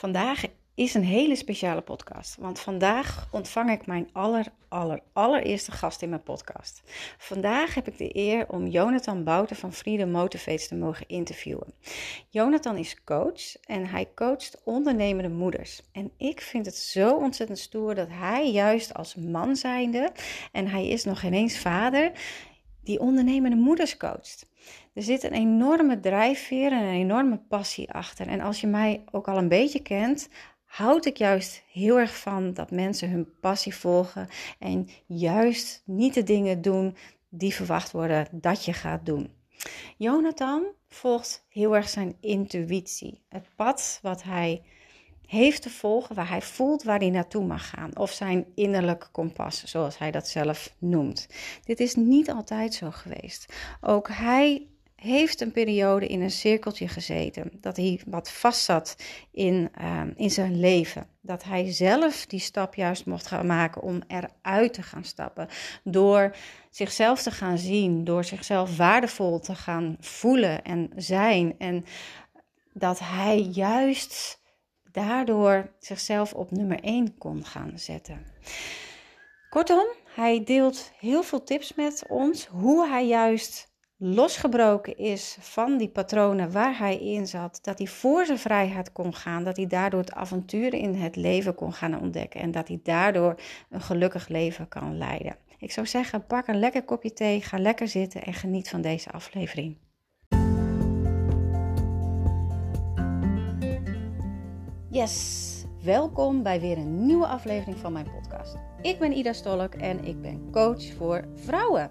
Vandaag is een hele speciale podcast, want vandaag ontvang ik mijn aller, aller, allereerste gast in mijn podcast. Vandaag heb ik de eer om Jonathan Bouten van Freedom Motivates te mogen interviewen. Jonathan is coach en hij coacht ondernemende moeders. En ik vind het zo ontzettend stoer dat hij juist als man zijnde, en hij is nog geen eens vader, die ondernemende moeders coacht. Er zit een enorme drijfveer en een enorme passie achter. En als je mij ook al een beetje kent, houd ik juist heel erg van dat mensen hun passie volgen en juist niet de dingen doen die verwacht worden dat je gaat doen. Jonathan volgt heel erg zijn intuïtie, het pad wat hij heeft te volgen, waar hij voelt waar hij naartoe mag gaan, of zijn innerlijke kompas, zoals hij dat zelf noemt. Dit is niet altijd zo geweest. Ook hij heeft een periode in een cirkeltje gezeten. Dat hij wat vastzat in, ehm, in zijn leven. Dat hij zelf die stap juist mocht gaan maken om eruit te gaan stappen. Door zichzelf te gaan zien, door zichzelf waardevol te gaan voelen en zijn. En dat hij juist daardoor zichzelf op nummer 1 kon gaan zetten. Kortom, hij deelt heel veel tips met ons hoe hij juist losgebroken is van die patronen waar hij in zat, dat hij voor zijn vrijheid kon gaan, dat hij daardoor het avontuur in het leven kon gaan ontdekken en dat hij daardoor een gelukkig leven kan leiden. Ik zou zeggen, pak een lekker kopje thee, ga lekker zitten en geniet van deze aflevering. Yes, welkom bij weer een nieuwe aflevering van mijn podcast. Ik ben Ida Stolk en ik ben coach voor vrouwen.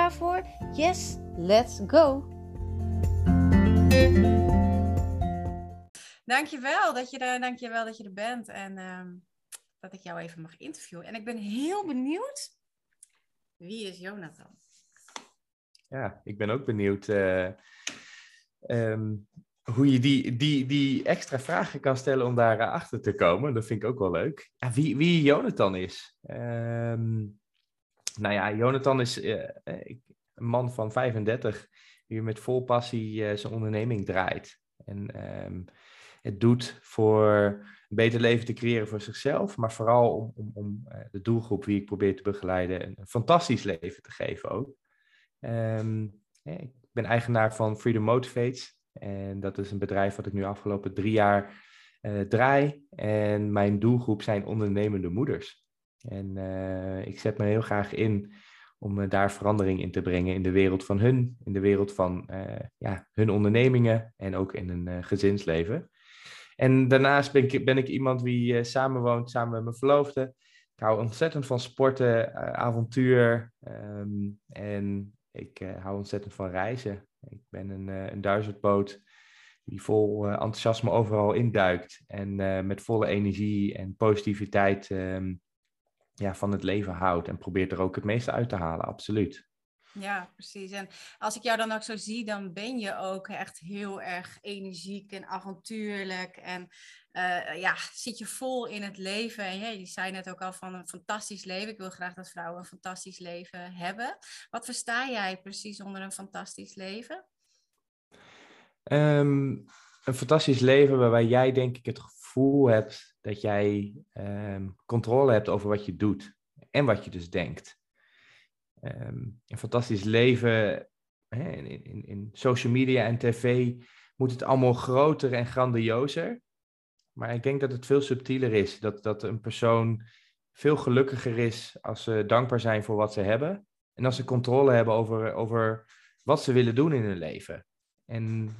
Voor? Yes, let's go! Dankjewel dat je er, dankjewel dat je er bent en ehm, dat ik jou even mag interviewen. En ik ben heel benieuwd, wie is Jonathan? Ja, ik ben ook benieuwd uh, um, hoe je die, die, die extra vragen kan stellen om daar achter te komen. Dat vind ik ook wel leuk. Ja, wie, wie Jonathan is. Um, nou ja, Jonathan is uh, een man van 35 die met vol passie uh, zijn onderneming draait. En um, het doet voor een beter leven te creëren voor zichzelf, maar vooral om, om, om de doelgroep wie ik probeer te begeleiden een, fantastisch leven te geven ook. Um, ik ben eigenaar van Freedom Motivates en dat is een bedrijf wat ik nu afgelopen drie jaar draai. En mijn doelgroep zijn ondernemende moeders. En uh, ik zet me heel graag in om uh, daar verandering in te brengen in de wereld van hun, in de wereld van uh, ja, hun ondernemingen en ook in een gezinsleven. En daarnaast ben ik, ben ik iemand die samenwoont samen met mijn verloofde. Ik hou ontzettend van sporten, avontuur um, en ik hou ontzettend van reizen. Ik ben een, een duizendpoot die vol enthousiasme overal induikt en met volle energie en positiviteit um, ja, van het leven houdt en probeert er ook het meeste uit te halen, absoluut. Ja, precies. En als ik jou dan ook zo zie, dan ben je ook echt heel erg energiek en avontuurlijk. En uh, ja, zit je vol in het leven. En je zei net ook al van een fantastisch leven. Ik wil graag dat vrouwen een fantastisch leven hebben. Wat versta jij precies onder een fantastisch leven? Um, een fantastisch leven waarbij jij denk ik het gevoel hebt dat jij um, controle hebt over wat je doet en wat je dus denkt. Um, een fantastisch leven hè, in, in, in social media en tv moet het allemaal groter en grandiozer. Maar ik denk dat het veel subtieler is. Dat, dat een persoon veel gelukkiger is als ze dankbaar zijn voor wat ze hebben. En als ze controle hebben over, over wat ze willen doen in hun leven. En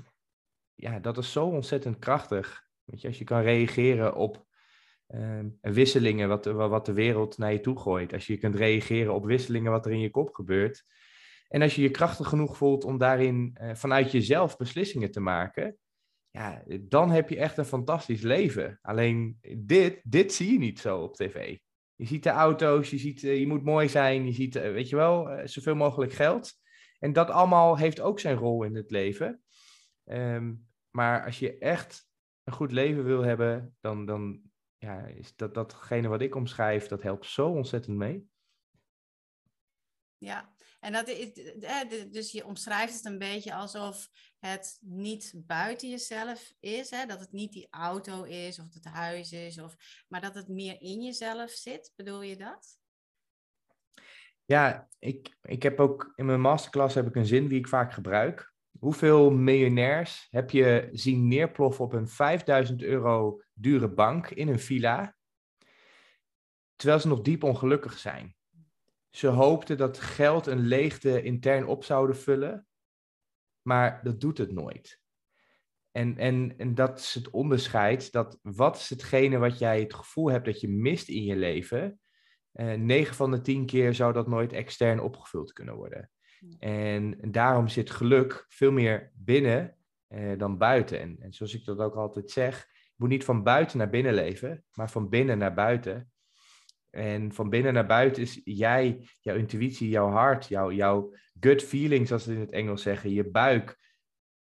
ja, dat is zo ontzettend krachtig. Weet je, als je kan reageren op uh, wisselingen wat, wat de wereld naar je toe gooit. Als je kunt reageren op wisselingen wat er in je kop gebeurt. En als je je krachtig genoeg voelt om daarin uh, vanuit jezelf beslissingen te maken. ja, dan heb je echt een fantastisch leven. Alleen dit, dit zie je niet zo op tv. Je ziet de auto's, je, ziet, je moet mooi zijn, je ziet, weet je wel, zoveel mogelijk geld. En dat allemaal heeft ook zijn rol in het leven. Ehm, maar als je echt een goed leven wil hebben, dan, dan ja, is dat, datgene wat ik omschrijf, dat helpt zo ontzettend mee. Ja, en dat is, dus je omschrijft het een beetje alsof het niet buiten jezelf is, hè? dat het niet die auto is of het huis is, of, maar dat het meer in jezelf zit. Bedoel je dat? Ja, ik, ik heb ook in mijn masterclass heb ik een zin die ik vaak gebruik. Hoeveel miljonairs heb je zien neerploffen op een 5000 euro dure bank in een villa, terwijl ze nog diep ongelukkig zijn? Ze hoopten dat geld een leegte intern op zouden vullen, maar dat doet het nooit. En, en, en dat is het onderscheid, dat wat is hetgene wat jij het gevoel hebt dat je mist in je leven, eh, 9 van de 10 keer zou dat nooit extern opgevuld kunnen worden. En, daarom zit geluk veel meer binnen uh, dan buiten. En, en, zoals ik dat ook altijd zeg, je moet niet van buiten naar binnen leven, maar van binnen naar buiten. En van binnen naar buiten is jij, jouw intuïtie, jouw hart, jouw, jouw gut feeling, zoals ze in het Engels zeggen, je buik.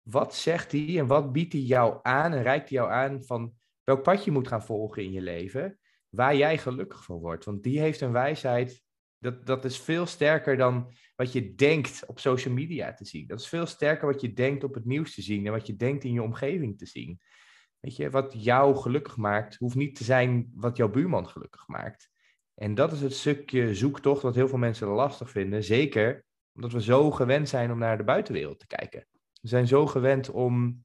Wat zegt die en wat biedt die jou aan en reikt die jou aan van welk pad je moet gaan volgen in je leven? waar jij gelukkig van wordt. Want die heeft een wijsheid, dat, dat is veel sterker dan wat je denkt op social media te zien. Dat is veel sterker wat je denkt op het nieuws te zien en wat je denkt in je omgeving te zien. Weet je, wat jou gelukkig maakt, hoeft niet te zijn wat jouw buurman gelukkig maakt. En dat is het stukje zoektocht wat heel veel mensen lastig vinden. Zeker omdat we zo gewend zijn om naar de buitenwereld te kijken. We zijn zo gewend om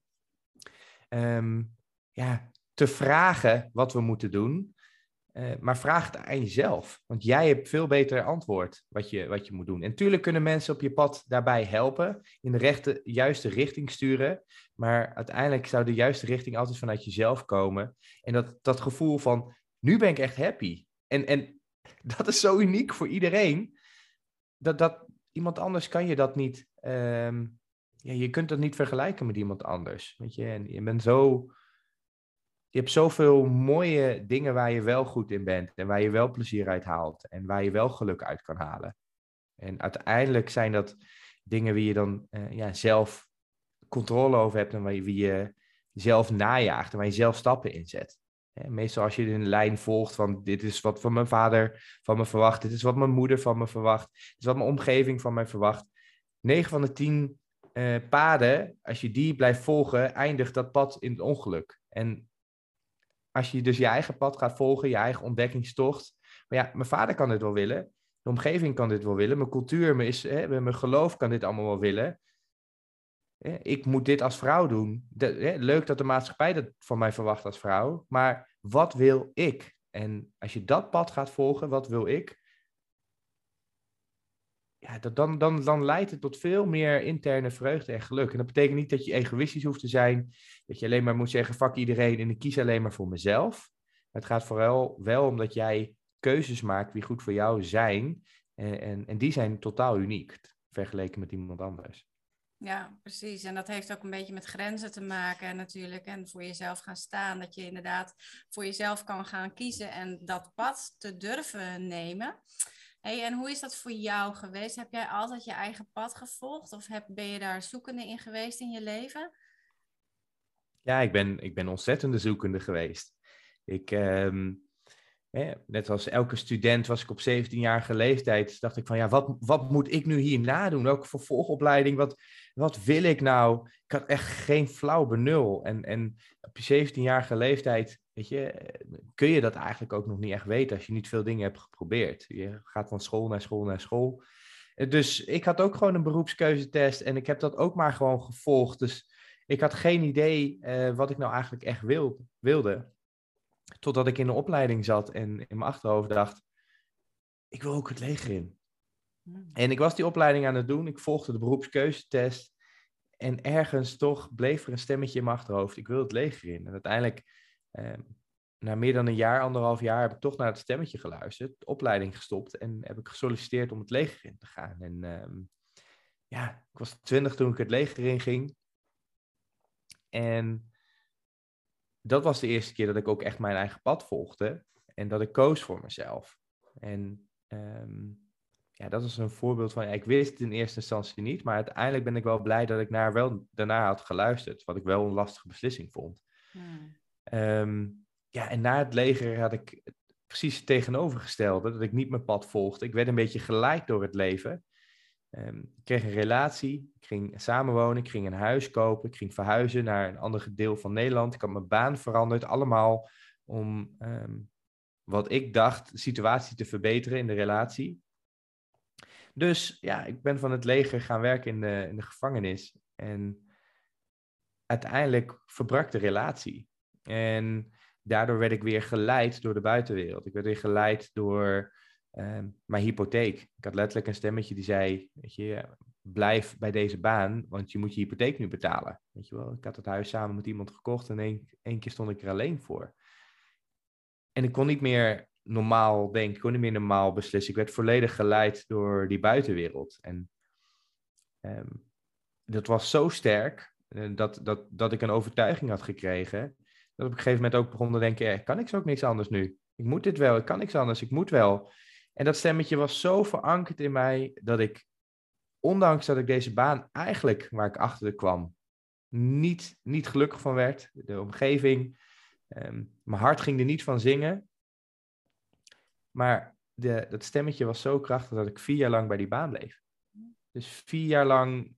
ehm, ja, te vragen wat we moeten doen. Uh, maar vraag het aan jezelf. Want jij hebt veel beter antwoord wat je, wat je moet doen. En tuurlijk kunnen mensen op je pad daarbij helpen. In de rechte, juiste richting sturen. Maar uiteindelijk zou de juiste richting altijd vanuit jezelf komen. En dat, dat gevoel van, nu ben ik echt happy. En, en dat is zo uniek voor iedereen. Dat, dat iemand anders kan je dat niet... Um, ja, je kunt dat niet vergelijken met iemand anders. Weet je, en je bent zo je hebt zoveel mooie dingen waar je wel goed in bent en waar je wel plezier uit haalt en waar je wel geluk uit kan halen. En uiteindelijk zijn dat dingen wie je dan uh, ja, zelf controle over hebt en waar je, wie je zelf najaagt en waar je zelf stappen inzet. meestal als je een lijn volgt van dit is wat van mijn vader van me verwacht, dit is wat mijn moeder van me verwacht, dit is wat mijn omgeving van mij verwacht. 9 van de 10 uh, eh, paden, als je die blijft volgen, eindigt dat pad in het ongeluk. En als je dus je eigen pad gaat volgen, je eigen ontdekkingstocht. Maar ja, mijn vader kan dit wel willen. De omgeving kan dit wel willen. Mijn cultuur, mijn, is, hè, mijn geloof kan dit allemaal wel willen. Ik moet dit als vrouw doen. leuk dat de maatschappij dat van mij verwacht als vrouw. Maar wat wil ik? En als je dat pad gaat volgen, wat wil ik? Ja, dat, dan, dan, dan leidt het tot veel meer interne vreugde en geluk. En dat betekent niet dat je egoïstisch hoeft te zijn, dat je alleen maar moet zeggen, fuck iedereen en ik kies alleen maar voor mezelf. het gaat vooral wel om dat jij keuzes maakt die goed voor jou zijn. En, en, en die zijn totaal uniek, vergeleken met iemand anders. Ja, precies. En dat heeft ook een beetje met grenzen te maken natuurlijk. En voor jezelf gaan staan. Dat je inderdaad voor jezelf kan gaan kiezen en dat pad te durven nemen. Hey, en hoe is dat voor jou geweest? Heb jij altijd je eigen pad gevolgd of heb, ben je daar zoekende in geweest in je leven? Ja, ik ben, ik ben ontzettende zoekende geweest. Ik, ehm, net als elke student was ik op 17-jarige leeftijd, dacht ik van ja, wat, wat moet ik nu hier nadoen? Welke vervolgopleiding? Wat, wat wil ik nou? Ik had echt geen flauw benul. En, en op je 17-jarige leeftijd, weet je, kun je dat eigenlijk ook nog niet echt weten als je niet veel dingen hebt geprobeerd. Je gaat van school naar school naar school. Dus ik had ook gewoon een beroepskeuzetest en ik heb dat ook maar gewoon gevolgd. Dus ik had geen idee uh, wat ik nou eigenlijk echt wil, wilde. Totdat ik in de opleiding zat en in mijn achterhoofd dacht, ik wil ook het leger in. Hmm. En ik was die opleiding aan het doen, ik volgde de beroepskeuzetest. En ergens toch bleef er een stemmetje in mijn achterhoofd, ik wil het leger in. En uiteindelijk, eh, na meer dan een jaar, anderhalf jaar, heb ik toch naar het stemmetje geluisterd, de opleiding gestopt en heb ik gesolliciteerd om het leger in te gaan. En ehm, ja, ik was twintig toen ik het leger in ging. En dat was de eerste keer dat ik ook echt mijn eigen pad volgde en dat ik koos voor mezelf. En ehm, ja, dat is een voorbeeld van, ja, ik wist het in eerste instantie niet, maar uiteindelijk ben ik wel blij dat ik naar wel daarna had geluisterd, wat ik wel een lastige beslissing vond. Ehm, ja, en na het leger had ik precies het tegenovergestelde, dat ik niet mijn pad volgde. Ik werd een beetje geleid door het leven. Um, ik kreeg een relatie, ik ging samenwonen, ik ging een huis kopen, ik ging verhuizen naar een ander deel van Nederland. Ik had mijn baan veranderd, allemaal om ehm, wat ik dacht, de situatie te verbeteren in de relatie. Dus ja, ik ben van het leger gaan werken in de, in de gevangenis. En uiteindelijk verbrak de relatie. En daardoor werd ik weer geleid door de buitenwereld. Ik werd weer geleid door uh, mijn hypotheek. Ik had letterlijk een stemmetje die zei, weet je, blijf bij deze baan, want je moet je hypotheek nu betalen. Weet je wel, ik had het huis samen met iemand gekocht en één, keer stond ik er alleen voor. En ik kon niet meer normaal denken, ik kon niet meer normaal beslissen. Ik werd volledig geleid door die buitenwereld. En um, dat was zo sterk uh, dat, dat, dat ik een overtuiging had gekregen. Dat op een gegeven moment ook begon te denken, kan ik zo ook niks anders nu? Ik moet dit wel, ik kan niks anders, ik moet wel. En dat stemmetje was zo verankerd in mij dat ik, ondanks dat ik deze baan eigenlijk, waar ik achter kwam, niet, niet gelukkig van werd. De omgeving, um, mijn hart ging er niet van zingen. Maar de, dat stemmetje was zo krachtig dat ik vier jaar lang bij die baan bleef. Dus vier jaar lang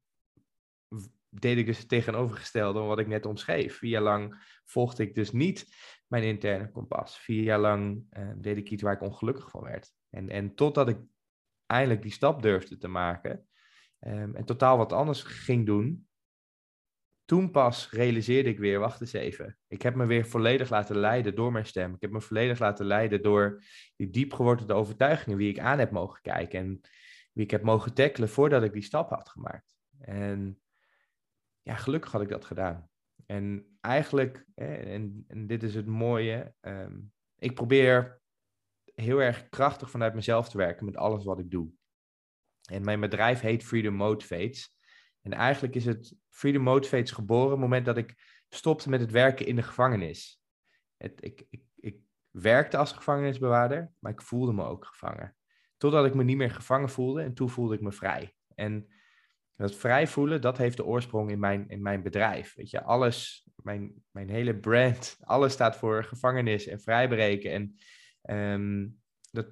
deed ik dus het tegenovergestelde wat ik net omschreef. Vier jaar lang volgde ik dus niet mijn interne kompas. Vier jaar lang uh, deed ik iets waar ik ongelukkig van werd. En, en totdat ik eindelijk die stap durfde te maken um, en totaal wat anders ging doen, toen pas realiseerde ik weer, wacht eens even. Ik heb me weer volledig laten leiden door mijn stem. Ik heb me volledig laten leiden door die diep geworden overtuigingen, wie ik aan heb mogen kijken en wie ik heb mogen tackelen voordat ik die stap had gemaakt. En ja, gelukkig had ik dat gedaan. En eigenlijk, en, en dit is het mooie, ehm, ik probeer heel erg krachtig vanuit mezelf te werken met alles wat ik doe. En mijn bedrijf heet Freedom Motivates. En eigenlijk is het Freedom Motivates geboren op het moment dat ik stopte met het werken in de gevangenis. Het, ik, ik, ik werkte als gevangenisbewaarder, maar ik voelde me ook gevangen. Totdat ik me niet meer gevangen voelde en toen voelde ik me vrij. En dat vrij voelen, dat heeft de oorsprong in mijn, in mijn bedrijf. Weet je, alles, mijn, mijn hele brand, alles staat voor gevangenis en vrijbreken. En Ehm, dat,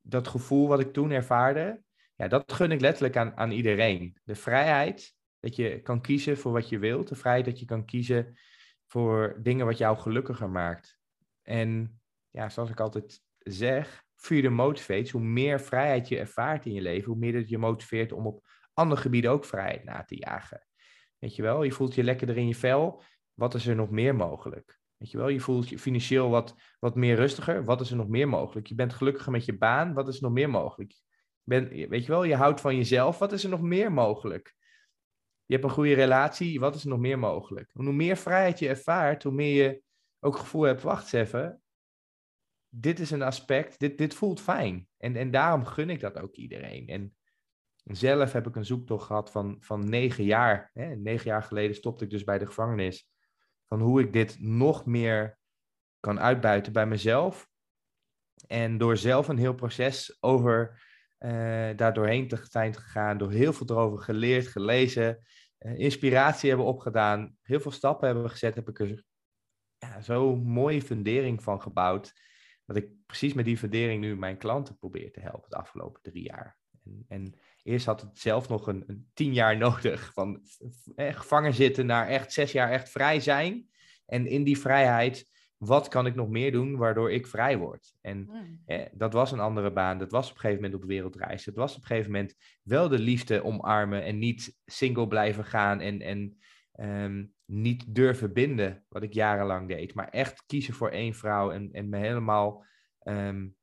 dat gevoel wat ik toen ervaarde, ja, dat gun ik letterlijk aan, aan iedereen. De vrijheid dat je kan kiezen voor wat je wilt. De vrijheid dat je kan kiezen voor dingen wat jou gelukkiger maakt. En ja, zoals ik altijd zeg, freedom motivates. Hoe meer vrijheid je ervaart in je leven, hoe meer dat je motiveert om op andere gebieden ook vrijheid na te jagen. Weet je wel, je voelt je lekkerder in je vel. Wat is er nog meer mogelijk? Weet je wel, je voelt je financieel wat, wat meer rustiger. Wat is er nog meer mogelijk? Je bent gelukkiger met je baan. Wat is nog meer mogelijk? Ben, weet je wel, je houdt van jezelf. Wat is er nog meer mogelijk? Je hebt een goede relatie. Wat is er nog meer mogelijk? hoe meer vrijheid je ervaart, hoe meer je ook gevoel hebt, wacht even. Dit is een aspect, dit, dit voelt fijn. En, en daarom gun ik dat ook iedereen. En zelf heb ik een zoektocht gehad van, van negen jaar. Hè. Negen jaar geleden stopte ik dus bij de gevangenis van hoe ik dit nog meer kan uitbuiten bij mezelf. En door zelf een heel proces over uh, daar doorheen te zijn gegaan, door heel veel erover geleerd, gelezen, uh, inspiratie hebben opgedaan, heel veel stappen hebben gezet, heb ik er ja, zo'n mooie fundering van gebouwd. Dat ik precies met die fundering nu mijn klanten probeer te helpen de afgelopen drie jaar. En, en eerst had het zelf nog een, een tien jaar nodig. Van eh, gevangen zitten naar echt zes jaar echt vrij zijn. En in die vrijheid, wat kan ik nog meer doen waardoor ik vrij word? En hmm. eh, dat was een andere baan. Dat was op een gegeven moment op wereldreis. Het was op een gegeven moment wel de liefde omarmen en niet single blijven gaan en, en ehm, niet durven binden, wat ik jarenlang deed. Maar echt kiezen voor één vrouw en, en me helemaal um,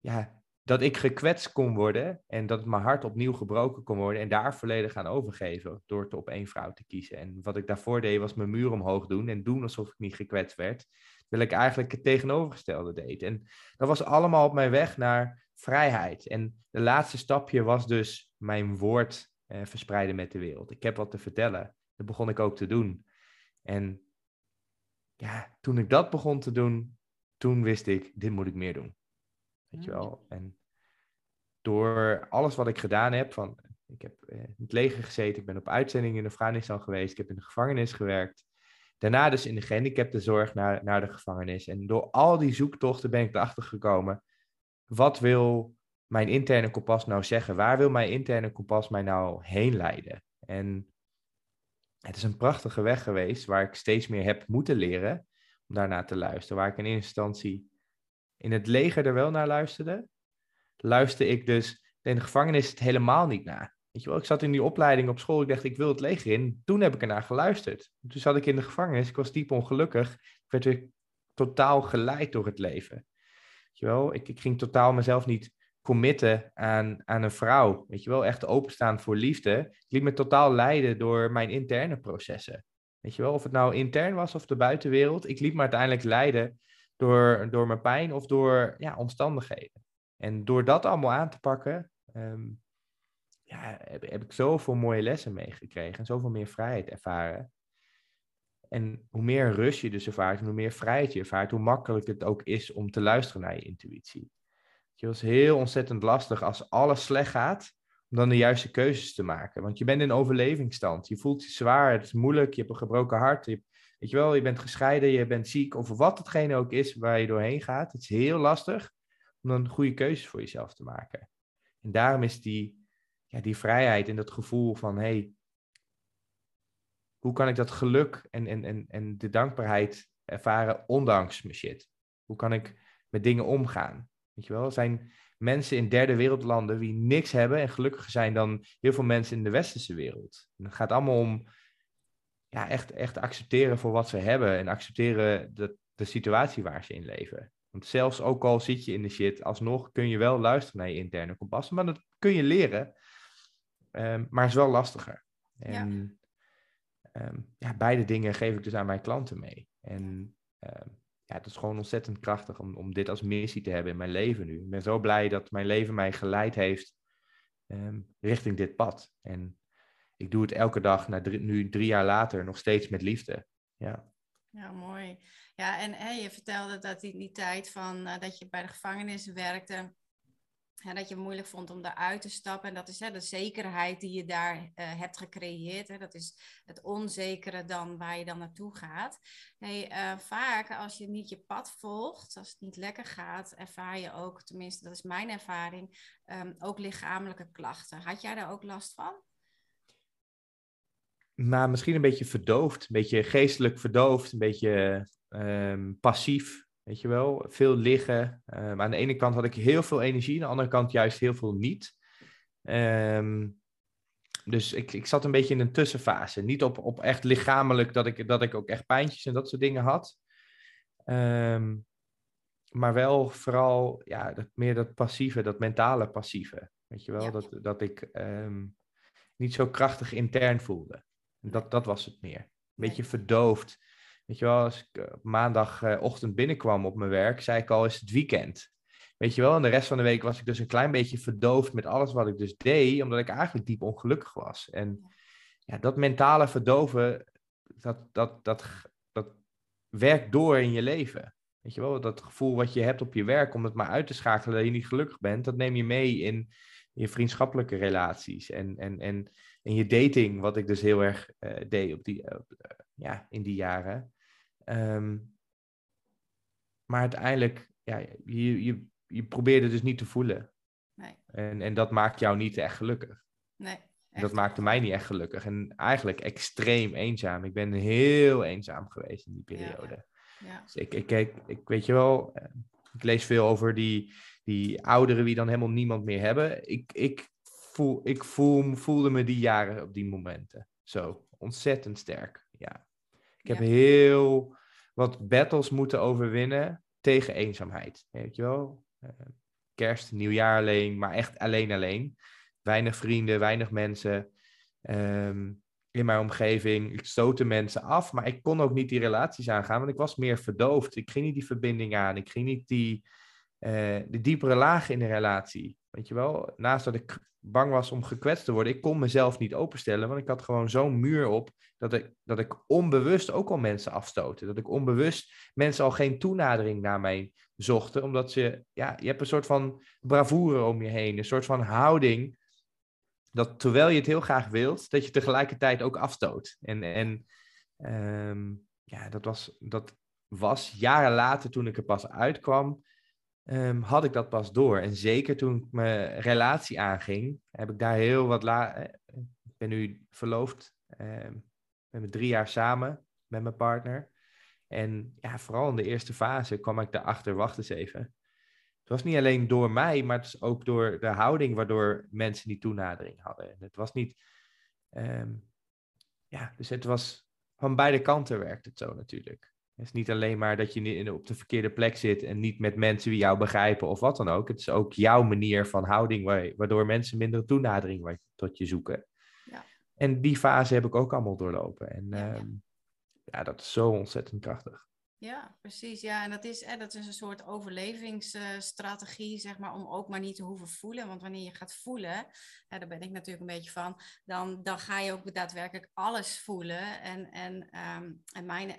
ja, dat ik gekwetst kon worden en dat mijn hart opnieuw gebroken kon worden en daar volledig aan overgeven door het op één vrouw te kiezen. En wat ik daarvoor deed was mijn muur omhoog doen en doen alsof ik niet gekwetst werd, terwijl ik eigenlijk het tegenovergestelde deed. En dat was allemaal op mijn weg naar vrijheid. En de laatste stapje was dus mijn woord eh, verspreiden met de wereld. Ik heb wat te vertellen. Dat begon ik ook te doen. En ja, toen ik dat begon te doen, toen wist ik, dit moet ik meer doen. Weet je wel? En door alles wat ik gedaan heb, van, ik heb in het leger gezeten, ik ben op uitzending in Afghanistan geweest, ik heb in de gevangenis gewerkt. Daarna dus in de gehandicaptenzorg naar, naar de gevangenis. En door al die zoektochten ben ik erachter gekomen, wat wil mijn interne kompas nou zeggen? Waar wil mijn interne kompas mij nou heen leiden? En het is een prachtige weg geweest waar ik steeds meer heb moeten leren om daarnaar te luisteren. Waar ik in eerste instantie in het leger er wel naar luisterde, luisterde ik dus in de gevangenis het helemaal niet naar. Weet je wel, ik zat in die opleiding op school, ik dacht ik wil het leger in. Toen heb ik ernaar geluisterd. Toen zat ik in de gevangenis, ik was diep ongelukkig. Ik werd weer totaal geleid door het leven. Weet je wel, ik, ik ging totaal mezelf niet committen aan, aan een vrouw. Weet je wel, echt openstaan voor liefde. Ik liet me totaal leiden door mijn interne processen. Weet je wel, of het nou intern was of de buitenwereld. Ik liet me uiteindelijk leiden door, door mijn pijn of door ja, omstandigheden. En door dat allemaal aan te pakken, ehm, ja, heb, ik zoveel mooie lessen meegekregen en zoveel meer vrijheid ervaren. En hoe meer rust je dus ervaart hoe meer vrijheid je ervaart, hoe makkelijker het ook is om te luisteren naar je intuïtie. Het is heel ontzettend lastig als alles slecht gaat, om dan de juiste keuzes te maken. Want je bent in overlevingsstand. Je voelt je zwaar, het is moeilijk, je hebt een gebroken hart. Weet je wel, je bent gescheiden, je bent ziek, of wat hetgene ook is waar je doorheen gaat. Het is heel lastig om dan goede keuzes voor jezelf te maken. En daarom is die, ja, die vrijheid en dat gevoel van, hey, hoe kan ik dat geluk en, en, en, en de dankbaarheid ervaren ondanks mijn shit? Hoe kan ik met dingen omgaan? Weet je wel, er zijn mensen in derde wereldlanden die niks hebben en gelukkiger zijn dan heel veel mensen in de westerse wereld. En het gaat allemaal om ja, echt, echt accepteren voor wat ze hebben en accepteren de, de situatie waar ze in leven. Want zelfs ook al zit je in de shit, alsnog kun je wel luisteren naar je interne kompas. Maar dat kun je leren, um, maar is wel lastiger. En ja. Um, ja. beide dingen geef ik dus aan mijn klanten mee. En um, ja, het is gewoon ontzettend krachtig om, om dit als missie te hebben in mijn leven nu. Ik ben zo blij dat mijn leven mij geleid heeft richting dit pad. En ik doe het elke dag, nu drie jaar later, nog steeds met liefde. Ja, ja mooi. Ja, en hè, je vertelde dat in die tijd van uh, dat je bij de gevangenis werkte, hè, dat je het moeilijk vond om daaruit te stappen. En dat is hè, de zekerheid die je daar uh, hebt gecreëerd. Hè, dat is het onzekere dan waar je dan naartoe gaat. Hey, uh, vaak als je niet je pad volgt, als het niet lekker gaat, ervaar je ook, tenminste dat is mijn ervaring, um, ook lichamelijke klachten. Had jij daar ook last van? Maar misschien een beetje verdoofd, een beetje geestelijk verdoofd, een beetje um, passief, weet je wel. Veel liggen. Um, aan de ene kant had ik heel veel energie, aan de andere kant juist heel veel niet. Um, dus ik, ik zat een beetje in een tussenfase. Niet op, op echt lichamelijk dat ik, dat ik ook echt pijntjes en dat soort dingen had. maar wel vooral ja, dat, meer dat passieve, dat mentale passieve. Weet je wel, ja. dat, dat ik niet zo krachtig intern voelde. Dat, dat was het meer. Een beetje verdoofd. Weet je wel, als ik op maandagochtend binnenkwam op mijn werk, zei ik al, is het weekend. Weet je wel, en de rest van de week was ik dus een klein beetje verdoofd met alles wat ik dus deed, omdat ik eigenlijk diep ongelukkig was. En ja, dat mentale verdoven, dat, dat, dat, dat werkt door in je leven. Weet je wel, dat gevoel wat je hebt op je werk om het maar uit te schakelen dat je niet gelukkig bent, dat neem je mee in je vriendschappelijke relaties en, en, en, en je dating, wat ik dus heel erg uh, deed op die, uh, ja, in die jaren. Um, maar uiteindelijk, ja, je, je, je probeerde dus niet te voelen. Nee. En, en dat maakt jou niet echt gelukkig. Nee. Dat maakte mij niet echt gelukkig. En eigenlijk extreem eenzaam. Ik ben heel eenzaam geweest in die periode. Ja. ja. Dus ik, ik, ik, ik, weet je wel, eh, ik lees veel over die, die ouderen die dan helemaal niemand meer hebben. Ik, ik, voel, ik voel, voelde me die jaren op die momenten zo ontzettend sterk. Ja. Ik heb heel wat battles moeten overwinnen tegen eenzaamheid. Weet je wel? Uh, kerst, nieuwjaar alleen, maar echt alleen alleen. Weinig vrienden, weinig mensen um, in mijn omgeving. Ik stootte mensen af, maar ik kon ook niet die relaties aangaan, want ik was meer verdoofd. Ik ging niet die verbinding aan. Ik ging niet die, de diepere lagen in de relatie. Weet je wel, naast dat ik bang was om gekwetst te worden, ik kon mezelf niet openstellen, want ik had gewoon zo'n muur op dat ik, dat ik onbewust ook al mensen afstoten. Dat ik onbewust mensen al geen toenadering naar mij zochten, omdat ze, ja, je hebt een soort van bravoure om je heen, een soort van houding, dat terwijl je het heel graag wilt, dat je tegelijkertijd ook afstoot. En, en ehm, ja, dat was, dat was jaren later, toen ik er pas uitkwam, um, had ik dat pas door. En zeker toen ik mijn relatie aanging, heb ik daar heel wat la. Eh, ik ben nu verloofd. Um, hebben drie jaar samen met mijn partner. En ja, vooral in de eerste fase kwam ik daarachter, wacht eens even. Het was niet alleen door mij, maar het is ook door de houding waardoor mensen die toenadering hadden. En het was niet. Um, ja, dus het was van beide kanten werkt het zo natuurlijk. Het is niet alleen maar dat je op de verkeerde plek zit en niet met mensen die jou begrijpen of wat dan ook. Het is ook jouw manier van houding waardoor mensen minder toenadering tot je zoeken. Ja. En die fase heb ik ook allemaal doorlopen. En ja, ehm, ja dat is zo ontzettend krachtig. Ja, precies. Ja, en dat is, hè, dat is een soort overlevingsstrategie, zeg maar, om ook maar niet te hoeven voelen. Want wanneer je gaat voelen, hè, daar ben ik natuurlijk een beetje van, dan, dan ga je ook daadwerkelijk alles voelen. En, en, ehm, en mijn,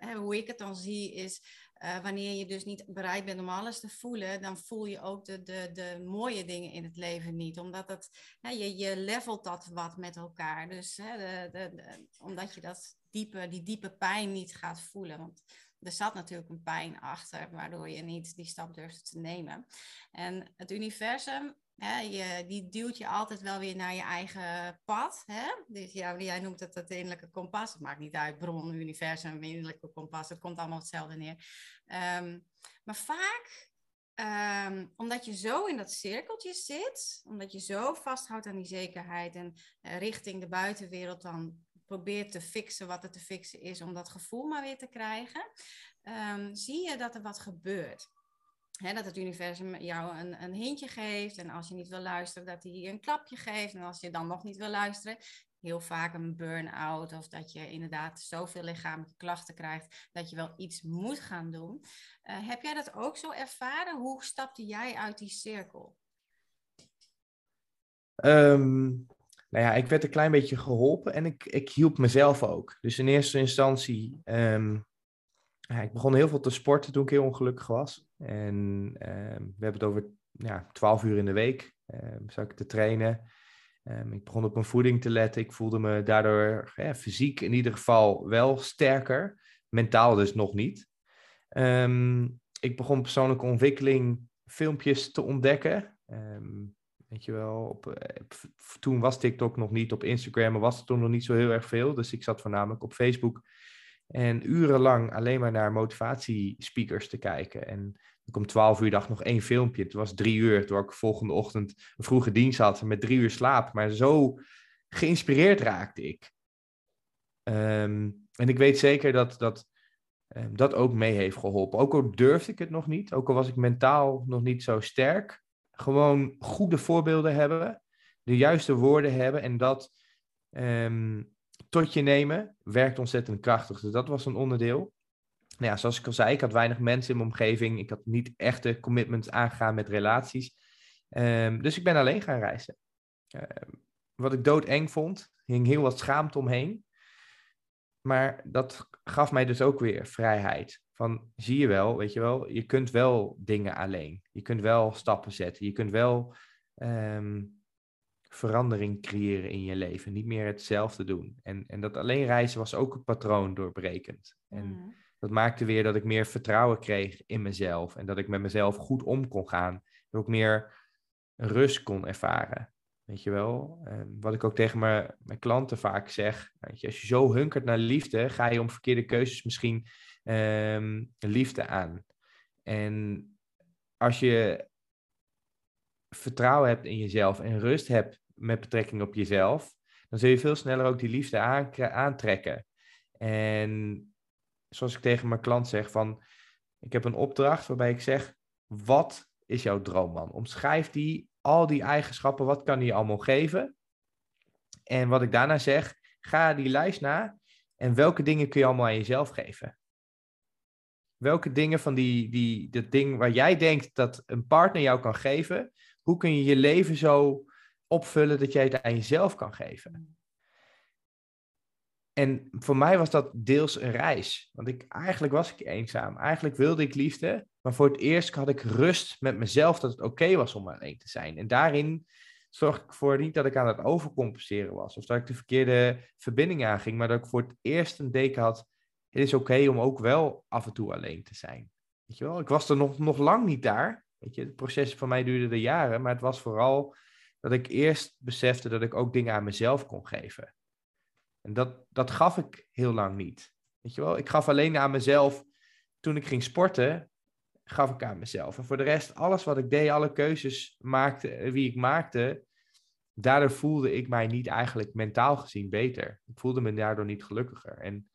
uh, hoe ik het dan zie is, uh, wanneer je dus niet bereid bent om alles te voelen, dan voel je ook de, de, de mooie dingen in het leven niet. Omdat het, hè, je, je levelt dat wat met elkaar. Dus hè, de, de, omdat je dat diepe, die diepe pijn niet gaat voelen. Want er zat natuurlijk een pijn achter, waardoor je niet die stap durfde te nemen. En het universum, hè, je, die duwt je altijd wel weer naar je eigen pad. Hè? Dus ja, jij noemt het het innerlijke kompas. Het maakt niet uit, bron, universum, innerlijke kompas. Het komt allemaal hetzelfde neer. Um, maar vaak um, omdat je zo in dat cirkeltje zit, omdat je zo vasthoudt aan die zekerheid en uh, richting de buitenwereld dan probeert te fixen wat er te fixen is om dat gevoel maar weer te krijgen, um, zie je dat er wat gebeurt. dat het universum jou een, een hintje geeft. En als je niet wil luisteren, dat hij een klapje geeft. En als je dan nog niet wil luisteren, heel vaak een burn-out. Of dat je inderdaad zoveel lichamelijke klachten krijgt dat je wel iets moet gaan doen. Uh, heb jij dat ook zo ervaren? Hoe stapte jij uit die cirkel? Um, nou ja, ik werd een klein beetje geholpen en ik, ik hielp mezelf ook. Dus in eerste instantie, um, ja, ik begon heel veel te sporten toen ik heel ongelukkig was. En um, we hebben het over ja, 12 uur in de week, um, zat ik te trainen. ik begon op mijn voeding te letten. Ik voelde me daardoor fysiek in ieder geval wel sterker. Mentaal dus nog niet. ik begon persoonlijke ontwikkeling filmpjes te ontdekken. Weet je wel, op, eh, toen was TikTok nog niet, op Instagram was het toen nog niet zo heel erg veel. Dus ik zat voornamelijk op Facebook en urenlang alleen maar naar motivatiespeakers te kijken. En ik om 12 uur dacht nog één filmpje. Het was drie uur, toen ik volgende ochtend een vroege dienst had met drie uur slaap. Maar zo geïnspireerd raakte ik. Ehm, en ik weet zeker dat dat, um, dat ook mee heeft geholpen. Ook al durfde ik het nog niet, ook al was ik mentaal nog niet zo sterk gewoon goede voorbeelden hebben, de juiste woorden hebben en dat ehm, tot je nemen, werkt ontzettend krachtig. Dus dat was een onderdeel. Nou ja, zoals ik al zei, ik had weinig mensen in mijn omgeving. Ik had niet echte commitments aangegaan met relaties. Ehm, dus ik ben alleen gaan reizen. Ehm, wat ik doodeng vond, hing heel wat schaamte omheen. Maar dat gaf mij dus ook weer vrijheid. Van zie je wel, weet je wel, je kunt wel dingen alleen. Je kunt wel stappen zetten. Je kunt wel ehm, verandering creëren in je leven. Niet meer hetzelfde doen. En, en dat alleen reizen was ook een patroon doorbrekend. En mm. dat maakte weer dat ik meer vertrouwen kreeg in mezelf. En dat ik met mezelf goed om kon gaan. Dat ik meer rust kon ervaren. Weet je wel, ehm, wat ik ook tegen mijn, mijn klanten vaak zeg. Weet je, als je zo hunkert naar liefde, ga je om verkeerde keuzes misschien um, liefde aan. En als je vertrouwen hebt in jezelf en rust hebt met betrekking op jezelf, dan zul je veel sneller ook die liefde aantrekken. En zoals ik tegen mijn klant zeg van, ik heb een opdracht waarbij ik zeg, wat is jouw droomman? Omschrijf die, al die eigenschappen, wat kan die allemaal geven? En wat ik daarna zeg, ga die lijst na en welke dingen kun je allemaal aan jezelf geven? Welke dingen van die, die, dat ding waar jij denkt dat een partner jou kan geven, hoe kun je je leven zo opvullen dat jij het aan jezelf kan geven? En voor mij was dat deels een reis. Want ik, eigenlijk was ik eenzaam. Eigenlijk wilde ik liefde. Maar voor het eerst had ik rust met mezelf dat het oké was om alleen te zijn. En daarin zorg ik voor niet dat ik aan het overcompenseren was. Of dat ik de verkeerde verbinding aanging. Maar dat ik voor het eerst een deken had. Het is oké om ook wel af en toe alleen te zijn. Weet je wel? Ik was er nog, nog lang niet daar. Weet je, het proces van mij duurde jaren. Maar het was vooral dat ik eerst besefte dat ik ook dingen aan mezelf kon geven. En dat, dat gaf ik heel lang niet. Weet je wel, ik gaf alleen aan mezelf toen ik ging sporten, gaf ik aan mezelf. En voor de rest, alles wat ik deed, alle keuzes maakte, eh, wie ik maakte, daardoor voelde ik mij niet eigenlijk mentaal gezien beter. Ik voelde me daardoor niet gelukkiger. En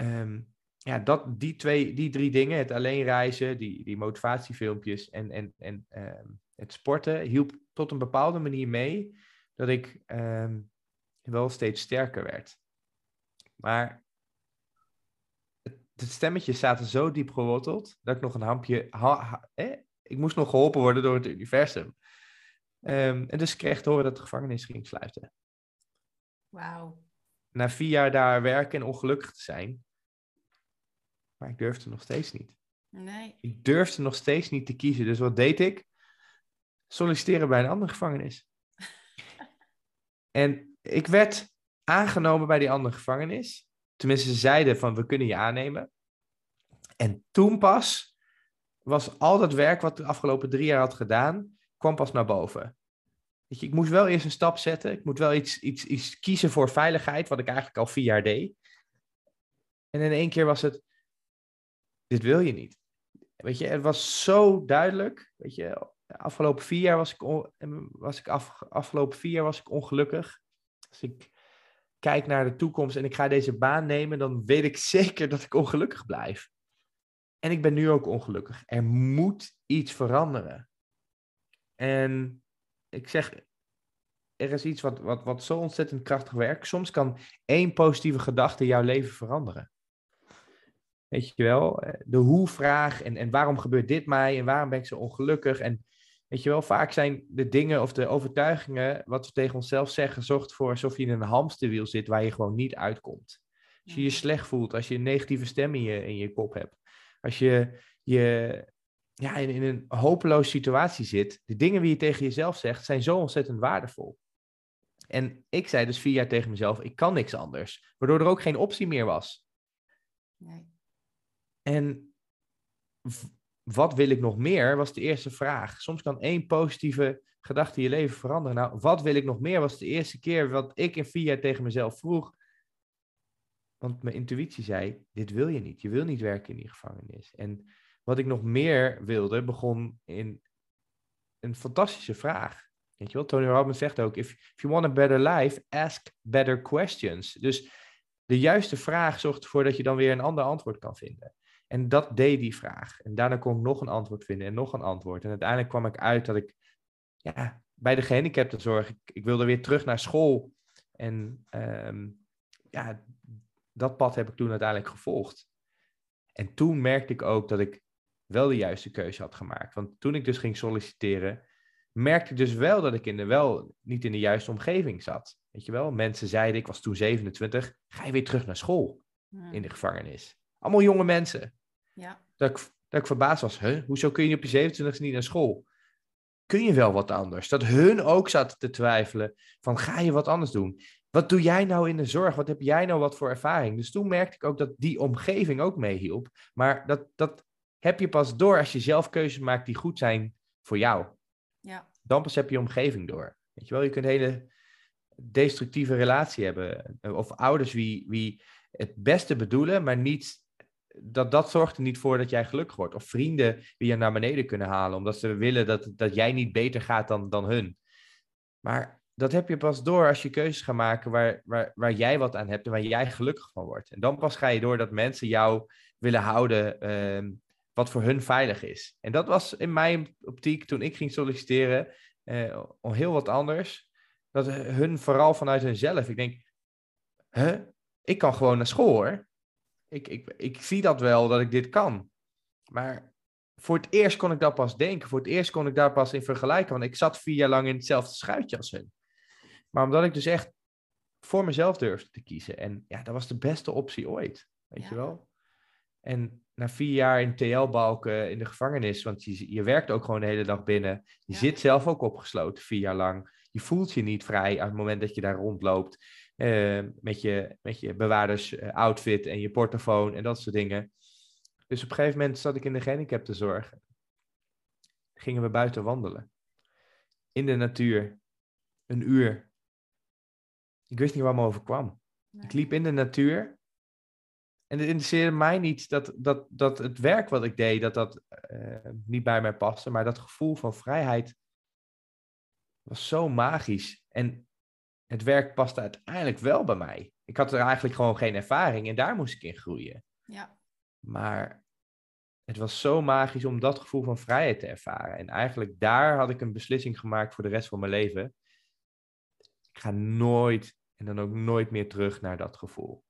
um, ja, dat, die, twee, die drie dingen, het alleen reizen, die, die motivatiefilmpjes en, en, en um, het sporten, hielp tot een bepaalde manier mee dat ik um, wel steeds sterker werd. Maar het, stemmetje zaten zo diep geworteld dat ik nog een hampje. Ha, ik moest nog geholpen worden door het universum. Um, en dus kreeg te horen dat de gevangenis ging sluiten. Wauw. Na vier jaar daar werken en ongelukkig te zijn. Maar ik durfde nog steeds niet. Nee. Ik durfde nog steeds niet te kiezen. Dus wat deed ik? Solliciteren bij een andere gevangenis. en ik werd aangenomen bij die andere gevangenis. Tenminste, ze zeiden van we kunnen je aannemen. En toen pas was al dat werk wat ik de afgelopen drie jaar had gedaan, kwam pas naar boven. Weet je, ik moest wel eerst een stap zetten. Ik moet wel iets, iets, iets kiezen voor veiligheid, wat ik eigenlijk al vier jaar deed. En in één keer was het, dit wil je niet. Weet je, het was zo duidelijk. Weet je, afgelopen vier jaar was ik, was ik af, afgelopen vier jaar was ik ongelukkig. Als ik kijk naar de toekomst en ik ga deze baan nemen, dan weet ik zeker dat ik ongelukkig blijf. En ik ben nu ook ongelukkig. Er moet iets veranderen. En ik zeg, er is iets wat, wat, wat zo ontzettend krachtig werkt. Soms kan één positieve gedachte jouw leven veranderen. Weet je wel, de hoe-vraag en, en waarom gebeurt dit mij en waarom ben ik zo ongelukkig en Weet je wel, vaak zijn de dingen of de overtuigingen wat we tegen onszelf zeggen, zorgt voor alsof je in een hamsterwiel zit waar je gewoon niet uitkomt. Als je je slecht voelt, als je een negatieve stem in je, in je kop hebt, als je, je ja, in, in een hopeloze situatie zit, de dingen die je tegen jezelf zegt, zijn zo ontzettend waardevol. En ik zei dus vier jaar tegen mezelf, ik kan niks anders. Waardoor er ook geen optie meer was. Nee. En wat wil ik nog meer, was de eerste vraag. Soms kan één positieve gedachte je leven veranderen. Nou, wat wil ik nog meer, was de eerste keer wat ik in vier jaar tegen mezelf vroeg. Want mijn intuïtie zei, dit wil je niet. Je wil niet werken in die gevangenis. En wat ik nog meer wilde, begon in een fantastische vraag. Weet je wel, Tony Robbins zegt ook, if, if you want a better life, ask better questions. Dus de juiste vraag zorgt ervoor dat je dan weer een ander antwoord kan vinden. En dat deed die vraag. En daarna kon ik nog een antwoord vinden en nog een antwoord. En uiteindelijk kwam ik uit dat ik ja, bij de gehandicaptenzorg, ik, ik wilde weer terug naar school. En ehm, ja, dat pad heb ik toen uiteindelijk gevolgd. En toen merkte ik ook dat ik wel de juiste keuze had gemaakt. Want toen ik dus ging solliciteren, merkte ik dus wel dat ik in de, wel niet in de juiste omgeving zat. Weet je wel, mensen zeiden, ik was toen 27, ga je weer terug naar school in de gevangenis. Allemaal jonge mensen. Ja. Dat, ik, dat ik verbaasd was. Huh? Hoezo kun je op je 27e niet naar school? Kun je wel wat anders? Dat hun ook zaten te twijfelen van ga je wat anders doen? Wat doe jij nou in de zorg? Wat heb jij nou wat voor ervaring? Dus toen merkte ik ook dat die omgeving ook meehielp. Maar dat, dat heb je pas door als je zelf keuzes maakt die goed zijn voor jou. Ja. Dan pas heb je omgeving door. Weet je wel, je kunt een hele destructieve relatie hebben. Of ouders wie, wie het beste bedoelen, maar niet dat, dat zorgt er niet voor dat jij gelukkig wordt. Of vrienden die je naar beneden kunnen halen, omdat ze willen dat, dat jij niet beter gaat dan, dan hun. Maar dat heb je pas door als je keuzes gaat maken waar, waar, waar jij wat aan hebt en waar jij gelukkig van wordt. En dan pas ga je door dat mensen jou willen houden uh, wat voor hun veilig is. En dat was in mijn optiek toen ik ging solliciteren uh, heel wat anders. Dat hun vooral vanuit hunzelf. Ik denk, huh? ik kan gewoon naar school hoor. Ik, ik, ik zie dat wel, dat ik dit kan. Maar voor het eerst kon ik dat pas denken. Voor het eerst kon ik daar pas in vergelijken. Want ik zat vier jaar lang in hetzelfde schuitje als hun. Maar omdat ik dus echt voor mezelf durfde te kiezen. En ja, dat was de beste optie ooit. Weet je wel? En na vier jaar in TL-balken in de gevangenis, want je, je werkt ook gewoon de hele dag binnen. Je zit zelf ook opgesloten vier jaar lang. Je voelt je niet vrij aan het moment dat je daar rondloopt. Uh, met, je, met je bewaarders uh, outfit en je portofoon en dat soort dingen. Dus op een gegeven moment zat ik in de gehandicaptenzorg. Gingen we buiten wandelen. In de natuur. Een uur. Ik wist niet waar me overkwam. Nee. Ik liep in de natuur. En het interesseerde mij niet dat, dat, dat het werk wat ik deed, dat dat uh, niet bij mij paste. Maar dat gevoel van vrijheid was zo magisch. En het werk paste uiteindelijk wel bij mij. Ik had er eigenlijk gewoon geen ervaring en daar moest ik in groeien. Ja. Maar het was zo magisch om dat gevoel van vrijheid te ervaren. En eigenlijk daar had ik een beslissing gemaakt voor de rest van mijn leven. Ik ga nooit en dan ook nooit meer terug naar dat gevoel.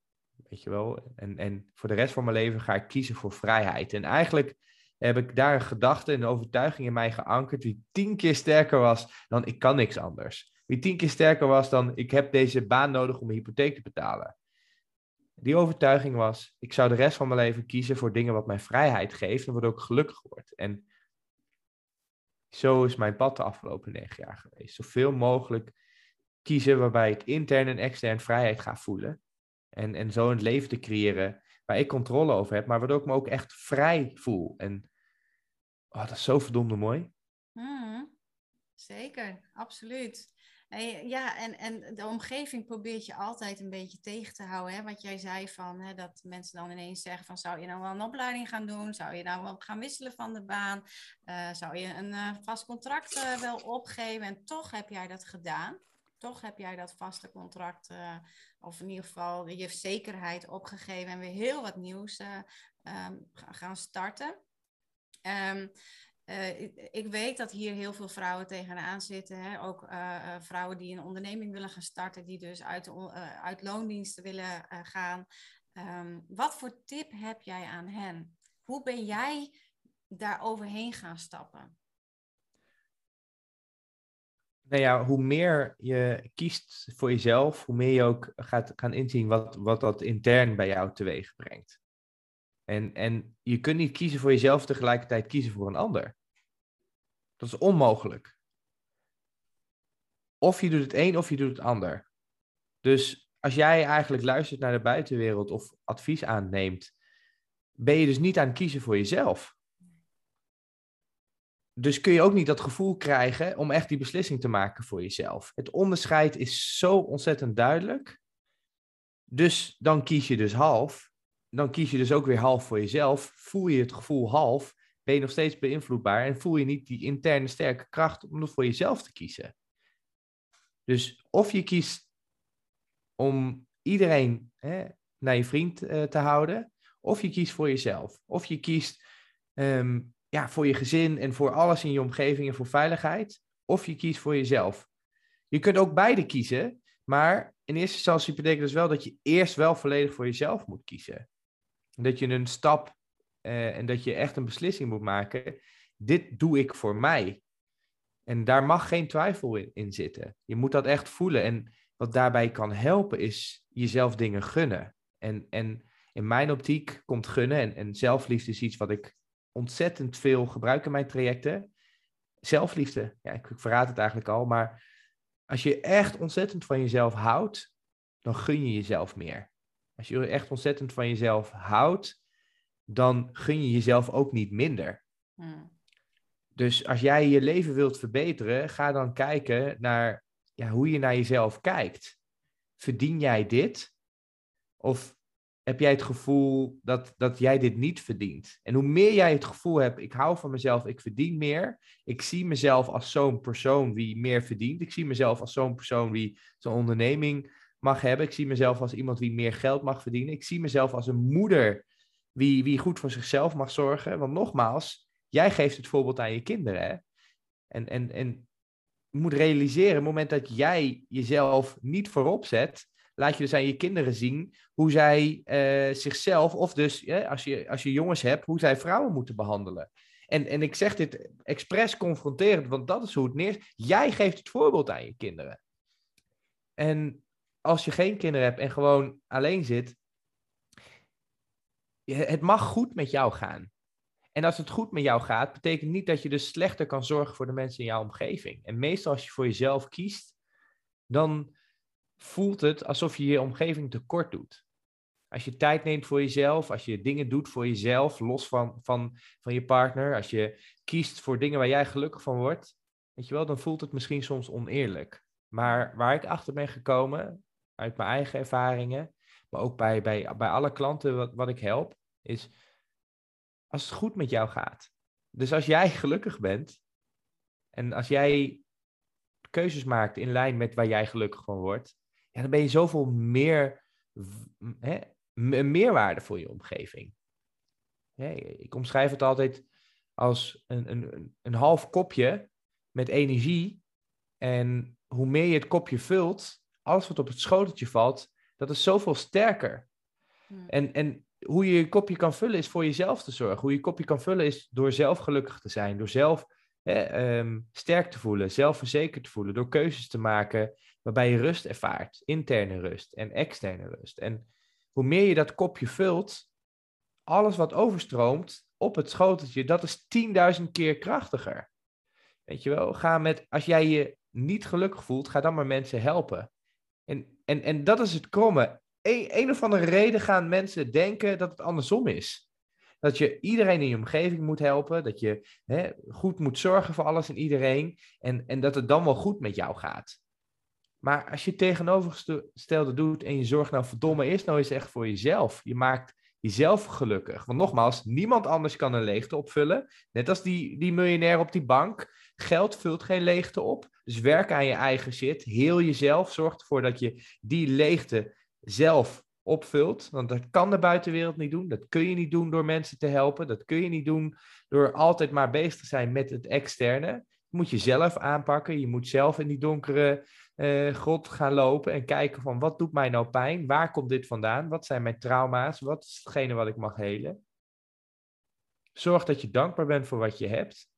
Weet je wel? En, en voor de rest van mijn leven ga ik kiezen voor vrijheid. En eigenlijk heb ik daar een gedachte, een overtuiging in mij geankerd die tien keer sterker was dan ik kan niks anders. Die tien keer sterker was dan ik heb deze baan nodig om mijn hypotheek te betalen. Die overtuiging was, ik zou de rest van mijn leven kiezen voor dingen wat mij vrijheid geeft en wat ook gelukkig wordt. En zo is mijn pad de afgelopen negen jaar geweest. Zoveel mogelijk kiezen waarbij ik intern en extern vrijheid ga voelen. En, en zo een leven te creëren waar ik controle over heb, maar waardoor ik me ook echt vrij voel. En oh, dat is zo verdomde mooi. Mm, zeker, absoluut. Ja, en, en de omgeving probeert je altijd een beetje tegen te houden. Hè? Wat jij zei van hè, dat mensen dan ineens zeggen van zou je nou wel een opleiding gaan doen? Zou je nou wel gaan wisselen van de baan? Uh, zou je een uh, vast contract uh, wel opgeven? En toch heb jij dat gedaan. Toch heb jij dat vaste contract, of in ieder geval je zekerheid opgegeven en weer heel wat nieuws um, gaan starten. Um, uh, ik weet dat hier heel veel vrouwen tegenaan zitten. Hè? Ook uh, uh, vrouwen die een onderneming willen gaan starten, die dus uit, uit loondiensten willen gaan. Um, wat voor tip heb jij aan hen? Hoe ben jij daar overheen gaan stappen? Nou ja, hoe meer je kiest voor jezelf, hoe meer je ook gaat gaan inzien wat, wat dat intern bij jou teweeg brengt. En, en je kunt niet kiezen voor jezelf tegelijkertijd kiezen voor een ander. Dat is onmogelijk. Of je doet het een of je doet het ander. Dus als jij eigenlijk luistert naar de buitenwereld of advies aanneemt, ben je dus niet aan het kiezen voor jezelf. Dus kun je ook niet dat gevoel krijgen om echt die beslissing te maken voor jezelf. Het onderscheid is zo ontzettend duidelijk. Dus dan kies je dus half. Dan kies je dus ook weer half voor jezelf. Voel je het gevoel half ben je nog steeds beïnvloedbaar en voel je niet die interne sterke kracht om voor jezelf te kiezen. Dus of je kiest om iedereen hè, naar je vriend uh, te houden, of je kiest voor jezelf. Of je kiest um, ja, voor je gezin en voor alles in je omgeving en voor veiligheid, of je kiest voor jezelf. Je kunt ook beide kiezen, maar in eerste instantie betekent dus wel dat je eerst wel volledig voor jezelf moet kiezen. Dat je een stap uh, en dat je echt een beslissing moet maken. Dit doe ik voor mij. En daar mag geen twijfel in, in zitten. Je moet dat echt voelen. En wat daarbij kan helpen is jezelf dingen gunnen. En, en in mijn optiek komt gunnen en, en zelfliefde is iets wat ik ontzettend veel gebruik in mijn trajecten. Zelfliefde, ja, ik, ik verraad het eigenlijk al, maar als je echt ontzettend van jezelf houdt, dan gun je jezelf meer. Als je echt ontzettend van jezelf houdt, dan gun je jezelf ook niet minder. Hmm. Dus als jij je leven wilt verbeteren, ga dan kijken naar ja, hoe je naar jezelf kijkt. Verdien jij dit? Of heb jij het gevoel dat, dat jij dit niet verdient? En hoe meer jij het gevoel hebt, ik hou van mezelf, ik verdien meer. Ik zie mezelf als zo'n persoon wie meer verdient. Ik zie mezelf als zo'n persoon wie zo'n onderneming mag hebben. Ik zie mezelf als iemand wie meer geld mag verdienen. Ik zie mezelf als een moeder wie, wie goed voor zichzelf mag zorgen. Want nogmaals, jij geeft het voorbeeld aan je kinderen. Hè? En, en, en je moet realiseren, op het moment dat jij jezelf niet voorop zet, laat je dus aan je kinderen zien hoe zij eh, zichzelf, of dus als, je, als je jongens hebt, hoe zij vrouwen moeten behandelen. En, en ik zeg dit expres confronterend, want dat is hoe het neer. Jij geeft het voorbeeld aan je kinderen. En als je geen kinderen hebt en gewoon alleen zit, het mag goed met jou gaan. En als het goed met jou gaat, betekent niet dat je dus slechter kan zorgen voor de mensen in jouw omgeving. En meestal als je voor jezelf kiest, dan voelt het alsof je je omgeving tekort doet. Als je tijd neemt voor jezelf, als je dingen doet voor jezelf, los van, van, van je partner, als je kiest voor dingen waar jij gelukkig van wordt, weet je wel, dan voelt het misschien soms oneerlijk. Maar waar ik achter ben gekomen, uit mijn eigen ervaringen, maar ook bij, bij, bij alle klanten wat, wat ik help, is als het goed met jou gaat. Dus als jij gelukkig bent en als jij keuzes maakt in lijn met waar jij gelukkig van wordt, ja, dan ben je zoveel meer hè, meerwaarde voor je omgeving. ik omschrijf het altijd als een, een, een half kopje met energie. En hoe meer je het kopje vult, alles wat op het schoteltje valt, dat is zoveel sterker. Hmm. En, en hoe je je kopje kan vullen is voor jezelf te zorgen. Hoe je je kopje kan vullen is door zelf gelukkig te zijn, door zelf hè, ehm, sterk te voelen, zelfverzekerd te voelen, door keuzes te maken waarbij je rust ervaart, interne rust en externe rust. En hoe meer je dat kopje vult, alles wat overstroomt op het schoteltje, dat is 10.000 keer krachtiger. Weet je wel, ga met, als jij je niet gelukkig voelt, ga dan maar mensen helpen. En, en, en dat is het kromme. Een, een of andere reden gaan mensen denken dat het andersom is. Dat je iedereen in je omgeving moet helpen, dat je hè, goed moet zorgen voor alles en iedereen en, en dat het dan wel goed met jou gaat. Maar als je tegenovergestelde doet en je zorgt nou verdomme eerst nou eens echt voor jezelf. Je maakt jezelf gelukkig. Want nogmaals, niemand anders kan een leegte opvullen. Net als die, die miljonair op die bank. Geld vult geen leegte op. Dus werk aan je eigen shit. Heel jezelf. Zorg ervoor dat je die leegte zelf opvult. Want dat kan de buitenwereld niet doen. Dat kun je niet doen door mensen te helpen. Dat kun je niet doen door altijd maar bezig te zijn met het externe. Je moet jezelf aanpakken. Je moet zelf in die donkere uh, God gaan lopen en kijken van wat doet mij nou pijn? Waar komt dit vandaan? Wat zijn mijn trauma's? Wat is hetgene wat ik mag helen? Zorg dat je dankbaar bent voor wat je hebt.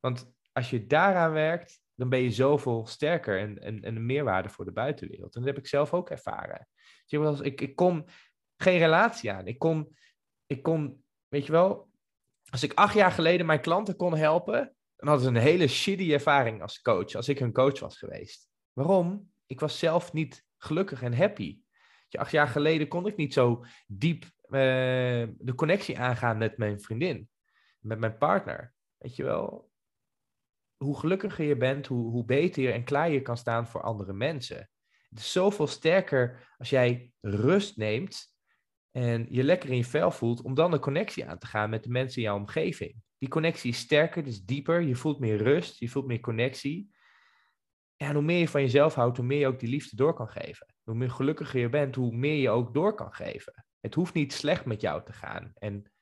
Want als je daaraan werkt, dan ben je zoveel sterker en, en, en een meerwaarde voor de buitenwereld. En dat heb ik zelf ook ervaren. Ik, ik kon geen relatie aan. Ik kon, ik kon, weet je wel, als ik acht jaar geleden mijn klanten kon helpen, dan hadden ze een hele shitty ervaring als coach, als ik hun coach was geweest. Waarom? Ik was zelf niet gelukkig en happy. Acht jaar geleden kon ik niet zo diep uh, de connectie aangaan met mijn vriendin, met mijn partner. Weet je wel? Hoe gelukkiger je bent, hoe, hoe beter je en klaar je kan staan voor andere mensen. Het is zoveel sterker als jij rust neemt en je lekker in je vel voelt, om dan een connectie aan te gaan met de mensen in jouw omgeving. Die connectie is sterker, dus dieper, je voelt meer rust, je voelt meer connectie. En hoe meer je van jezelf houdt, hoe meer je ook die liefde door kan geven. Hoe meer gelukkiger je bent, hoe meer je ook door kan geven. Het hoeft niet slecht met jou te gaan. En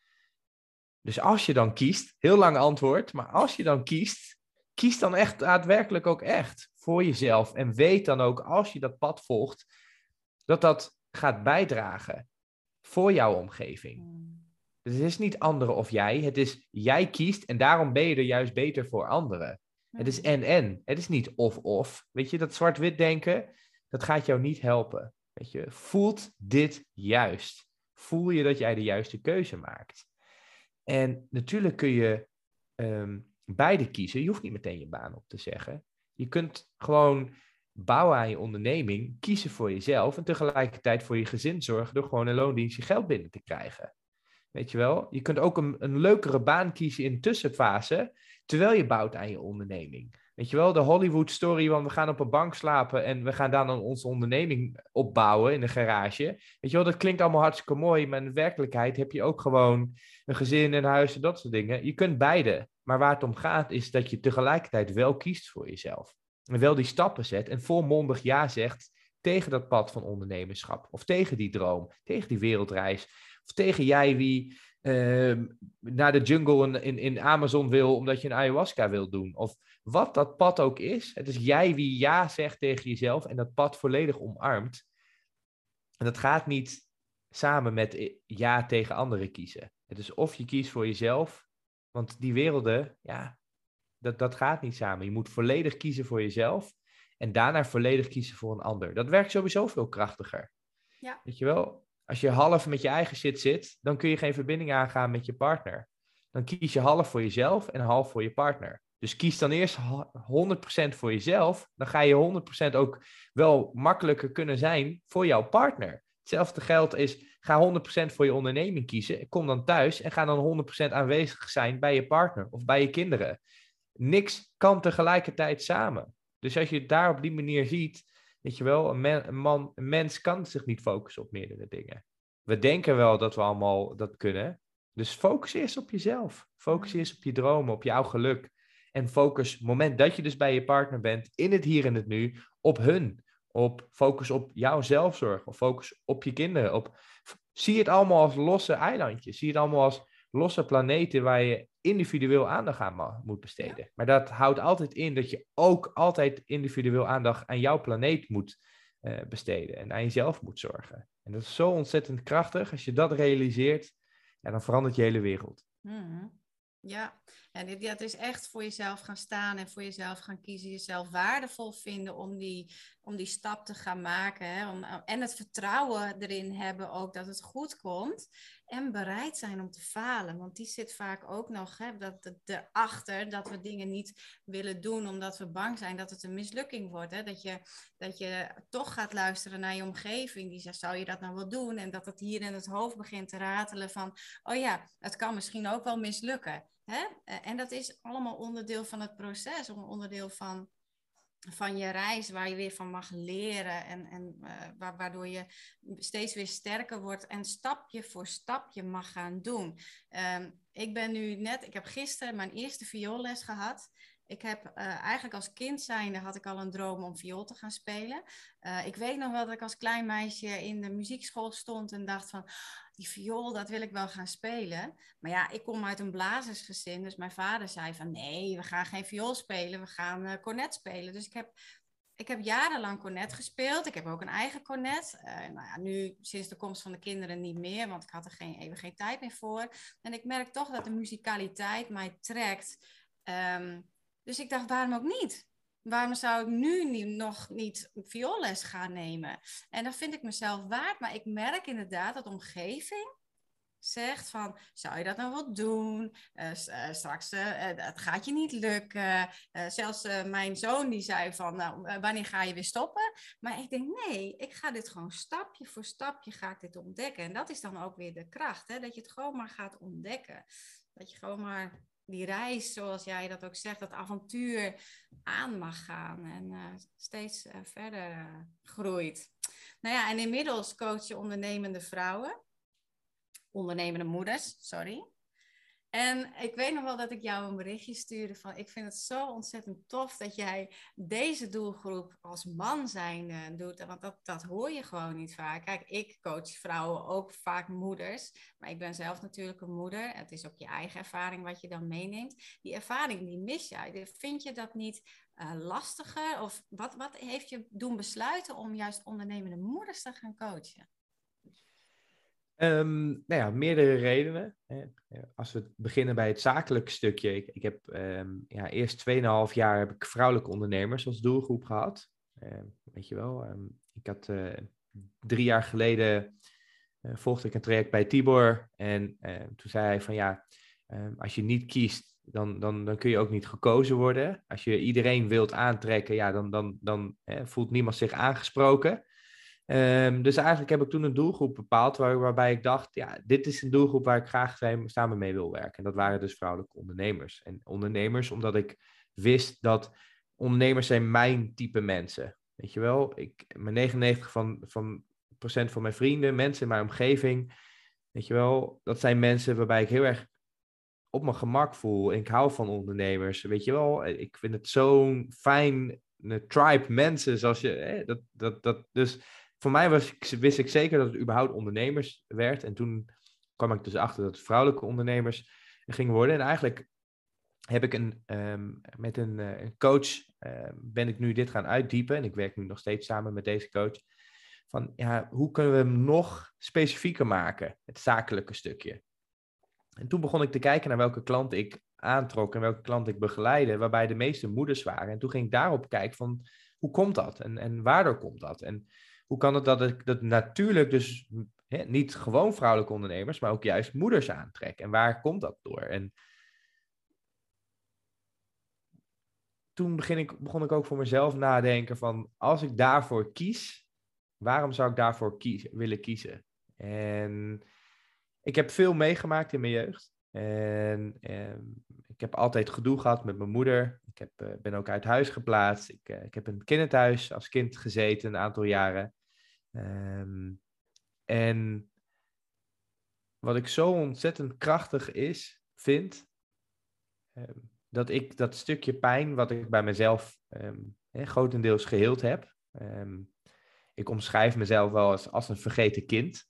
dus als je dan kiest, heel lang antwoord, maar als je dan kiest, kies dan echt daadwerkelijk ook echt voor jezelf. En weet dan ook, als je dat pad volgt, dat dat gaat bijdragen voor jouw omgeving. Dus het is niet anderen of jij, het is jij kiest en daarom ben je er juist beter voor anderen. Het is en-en. Het is niet of-of. Weet je, dat zwart-wit denken, dat gaat jou niet helpen. Weet je, voelt dit juist? Voel je dat jij de juiste keuze maakt? En natuurlijk kun je um, beide kiezen. Je hoeft niet meteen je baan op te zeggen. Je kunt gewoon bouwen aan je onderneming, kiezen voor jezelf en tegelijkertijd voor je gezin zorgen door gewoon een loondienst je geld binnen te krijgen. Weet je wel? Je kunt ook een, een leukere baan kiezen in de tussenfase, terwijl je bouwt aan je onderneming. Weet je wel, de Hollywood story van we gaan op een bank slapen en we gaan dan onze onderneming opbouwen in een garage. Weet je wel, dat klinkt allemaal hartstikke mooi, maar in de werkelijkheid heb je ook gewoon een gezin en huis en dat soort dingen. Je kunt beide, maar waar het om gaat is dat je tegelijkertijd wel kiest voor jezelf. En wel die stappen zet en volmondig ja zegt tegen dat pad van ondernemerschap. Of tegen die droom, tegen die wereldreis. Of tegen jij wie uh, naar de jungle in, in, in Amazon wil omdat je een ayahuasca wil doen. Of wat dat pad ook is. Het is jij wie ja zegt tegen jezelf en dat pad volledig omarmt. En dat gaat niet samen met ja tegen anderen kiezen. Het is of je kiest voor jezelf, want die werelden, ja, dat, dat gaat niet samen. Je moet volledig kiezen voor jezelf en daarna volledig kiezen voor een ander. Dat werkt sowieso veel krachtiger. Ja. Weet je wel, als je half met je eigen shit zit, dan kun je geen verbinding aangaan met je partner. Dan kies je half voor jezelf en half voor je partner. Dus kies dan eerst 100% voor jezelf. Dan ga je 100% ook wel makkelijker kunnen zijn voor jouw partner. Hetzelfde geldt is, ga 100% voor je onderneming kiezen. Kom dan thuis en ga dan 100% aanwezig zijn bij je partner of bij je kinderen. Niks kan tegelijkertijd samen. Dus als je het daar op die manier ziet, weet je wel, een, een, man, een mens kan zich niet focussen op meerdere dingen. We denken wel dat we allemaal dat kunnen. Dus focus eerst op jezelf. Focus eerst op je dromen, op jouw geluk. En focus, moment dat je dus bij je partner bent, in het hier en het nu, op hun. Op focus op jouw zelfzorg. Of focus op je kinderen. Op, zie het allemaal als losse eilandjes. Zie het allemaal als losse planeten waar je individueel aandacht aan moet besteden. Maar dat houdt altijd in dat je ook altijd individueel aandacht aan jouw planeet moet uh, besteden. En aan jezelf moet zorgen. En dat is zo ontzettend krachtig. Als je dat realiseert, ja, dan verandert je hele wereld. Mm Ja, en dit, dat is echt voor jezelf gaan staan en voor jezelf gaan kiezen, jezelf waardevol vinden om die, om die stap te gaan maken. Hè? Om, en het vertrouwen erin hebben ook dat het goed komt. En bereid zijn om te falen. Want die zit vaak ook nog hè, dat, dat, erachter dat we dingen niet willen doen omdat we bang zijn dat het een mislukking wordt. Hè? Dat, je, dat je toch gaat luisteren naar je omgeving. Die zegt, zou je dat nou wel doen? En dat het hier in het hoofd begint te ratelen van, oh ja, het kan misschien ook wel mislukken. Hè? Eh, en dat is allemaal onderdeel van het proces, onderdeel van, van je reis, waar je weer van mag leren en, en uh, waardoor je steeds weer sterker wordt en stapje voor stapje mag gaan doen. Um, ik ben nu net, ik heb gisteren mijn eerste vioolles gehad. Ik heb uh, eigenlijk als kind zijnde had ik al een droom om viool te gaan spelen. Uh, ik weet nog wel dat ik als klein meisje in de muziekschool stond en dacht van, die viool, dat wil ik wel gaan spelen. Maar ja, ik kom uit een blazersgezin, dus mijn vader zei van, nee, we gaan geen viool spelen, we gaan uh, cornet spelen. Dus ik heb ik heb jarenlang cornet gespeeld. Ik heb ook een eigen cornet. Nou ja, nu sinds de komst van de kinderen niet meer, want ik had er geen, even geen tijd meer voor. En ik merk toch dat de muzikaliteit mij trekt. Um, dus ik dacht, waarom ook niet? Waarom zou ik nu nog niet vioolles gaan nemen? En dat vind ik mezelf waard. Maar ik merk inderdaad dat de omgeving zegt van, zou je dat nou wel doen? Uh, straks, het gaat je niet lukken. zelfs mijn zoon die zei van, nou, wanneer ga je weer stoppen? Maar ik denk, nee, ik ga dit gewoon stapje voor stapje ga ik dit ontdekken. En dat is dan ook weer de kracht, hè? dat je het gewoon maar gaat ontdekken. Dat je gewoon maar die reis, zoals jij dat ook zegt, dat avontuur aan mag gaan en uh, steeds uh, verder uh, groeit. Nou ja, en inmiddels coach je ondernemende vrouwen, ondernemende moeders, sorry. En ik weet nog wel dat ik jou een berichtje stuurde van ik vind het zo ontzettend tof dat jij deze doelgroep als man zijn doet. Want dat, dat hoor je gewoon niet vaak. Kijk, ik coach vrouwen ook vaak moeders. Maar ik ben zelf natuurlijk een moeder. Het is ook je eigen ervaring wat je dan meeneemt. Die ervaring die mis jij. Vind je dat niet uh, lastiger? Of wat, wat heeft je doen besluiten om juist ondernemende moeders te gaan coachen? Um, nou ja, meerdere redenen. Als we beginnen bij het zakelijke stukje. Ik, ik heb um, ja, eerst 2,5 jaar heb ik vrouwelijke ondernemers als doelgroep gehad. Uh, weet je wel, ik had uh, drie jaar geleden uh, volgde ik een traject bij Tibor. En toen zei hij van ja, als je niet kiest, dan, dan, dan kun je ook niet gekozen worden. Als je iedereen wilt aantrekken, ja, dan, dan, dan voelt niemand zich aangesproken. Um, dus eigenlijk heb ik toen een doelgroep bepaald waar, waarbij ik dacht, ja, dit is een doelgroep waar ik graag samen mee wil werken. En dat waren dus vrouwelijke ondernemers. En ondernemers, omdat ik wist dat ondernemers zijn mijn type mensen. Weet je wel, ik, mijn 99 van, van procent van mijn vrienden, mensen in mijn omgeving, weet je wel, dat zijn mensen waarbij ik heel erg op mijn gemak voel. Ik hou van ondernemers, weet je wel. Ik vind het zo'n fijn tribe mensen, zoals je, hè, dat, dat, dat, dus voor mij was, wist ik zeker dat het überhaupt ondernemers werd. En toen kwam ik dus achter dat het vrouwelijke ondernemers gingen worden. En eigenlijk heb ik een, ehm, met een, een coach, uh, ben ik nu dit gaan uitdiepen. En ik werk nu nog steeds samen met deze coach. van ja, hoe kunnen we hem nog specifieker maken, het zakelijke stukje. En toen begon ik te kijken naar welke klant ik aantrok en welke klant ik begeleide, waarbij de meeste moeders waren. En toen ging ik daarop kijken van hoe komt dat en, en waardoor komt dat? En hoe kan het dat ik dat natuurlijk dus hè, niet gewoon vrouwelijke ondernemers, maar ook juist moeders aantrek? En waar komt dat door? En toen begin ik, begon ik ook voor mezelf nadenken van als ik daarvoor kies, waarom zou ik daarvoor kiezen, willen kiezen? En ik heb veel meegemaakt in mijn jeugd. En, ehm, ik heb altijd gedoe gehad met mijn moeder. Ik heb, uh, ben ook uit huis geplaatst. Ik, uh, ik heb in het kinderthuis als kind gezeten een aantal jaren. Um, en wat ik zo ontzettend krachtig is, vind, um, dat ik dat stukje pijn wat ik bij mezelf um, hè, grotendeels geheeld heb. Ik omschrijf mezelf wel als, als een vergeten kind.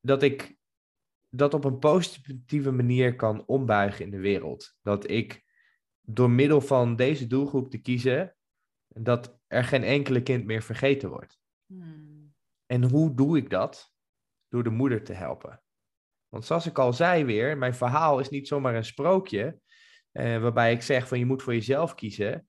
Dat ik dat op een positieve manier kan ombuigen in de wereld. Dat ik door middel van deze doelgroep te kiezen, dat er geen enkele kind meer vergeten wordt. Hmm. En hoe doe ik dat? Door de moeder te helpen. Want zoals ik al zei weer, mijn verhaal is niet zomaar een sprookje, eh, waarbij ik zeg van je moet voor jezelf kiezen.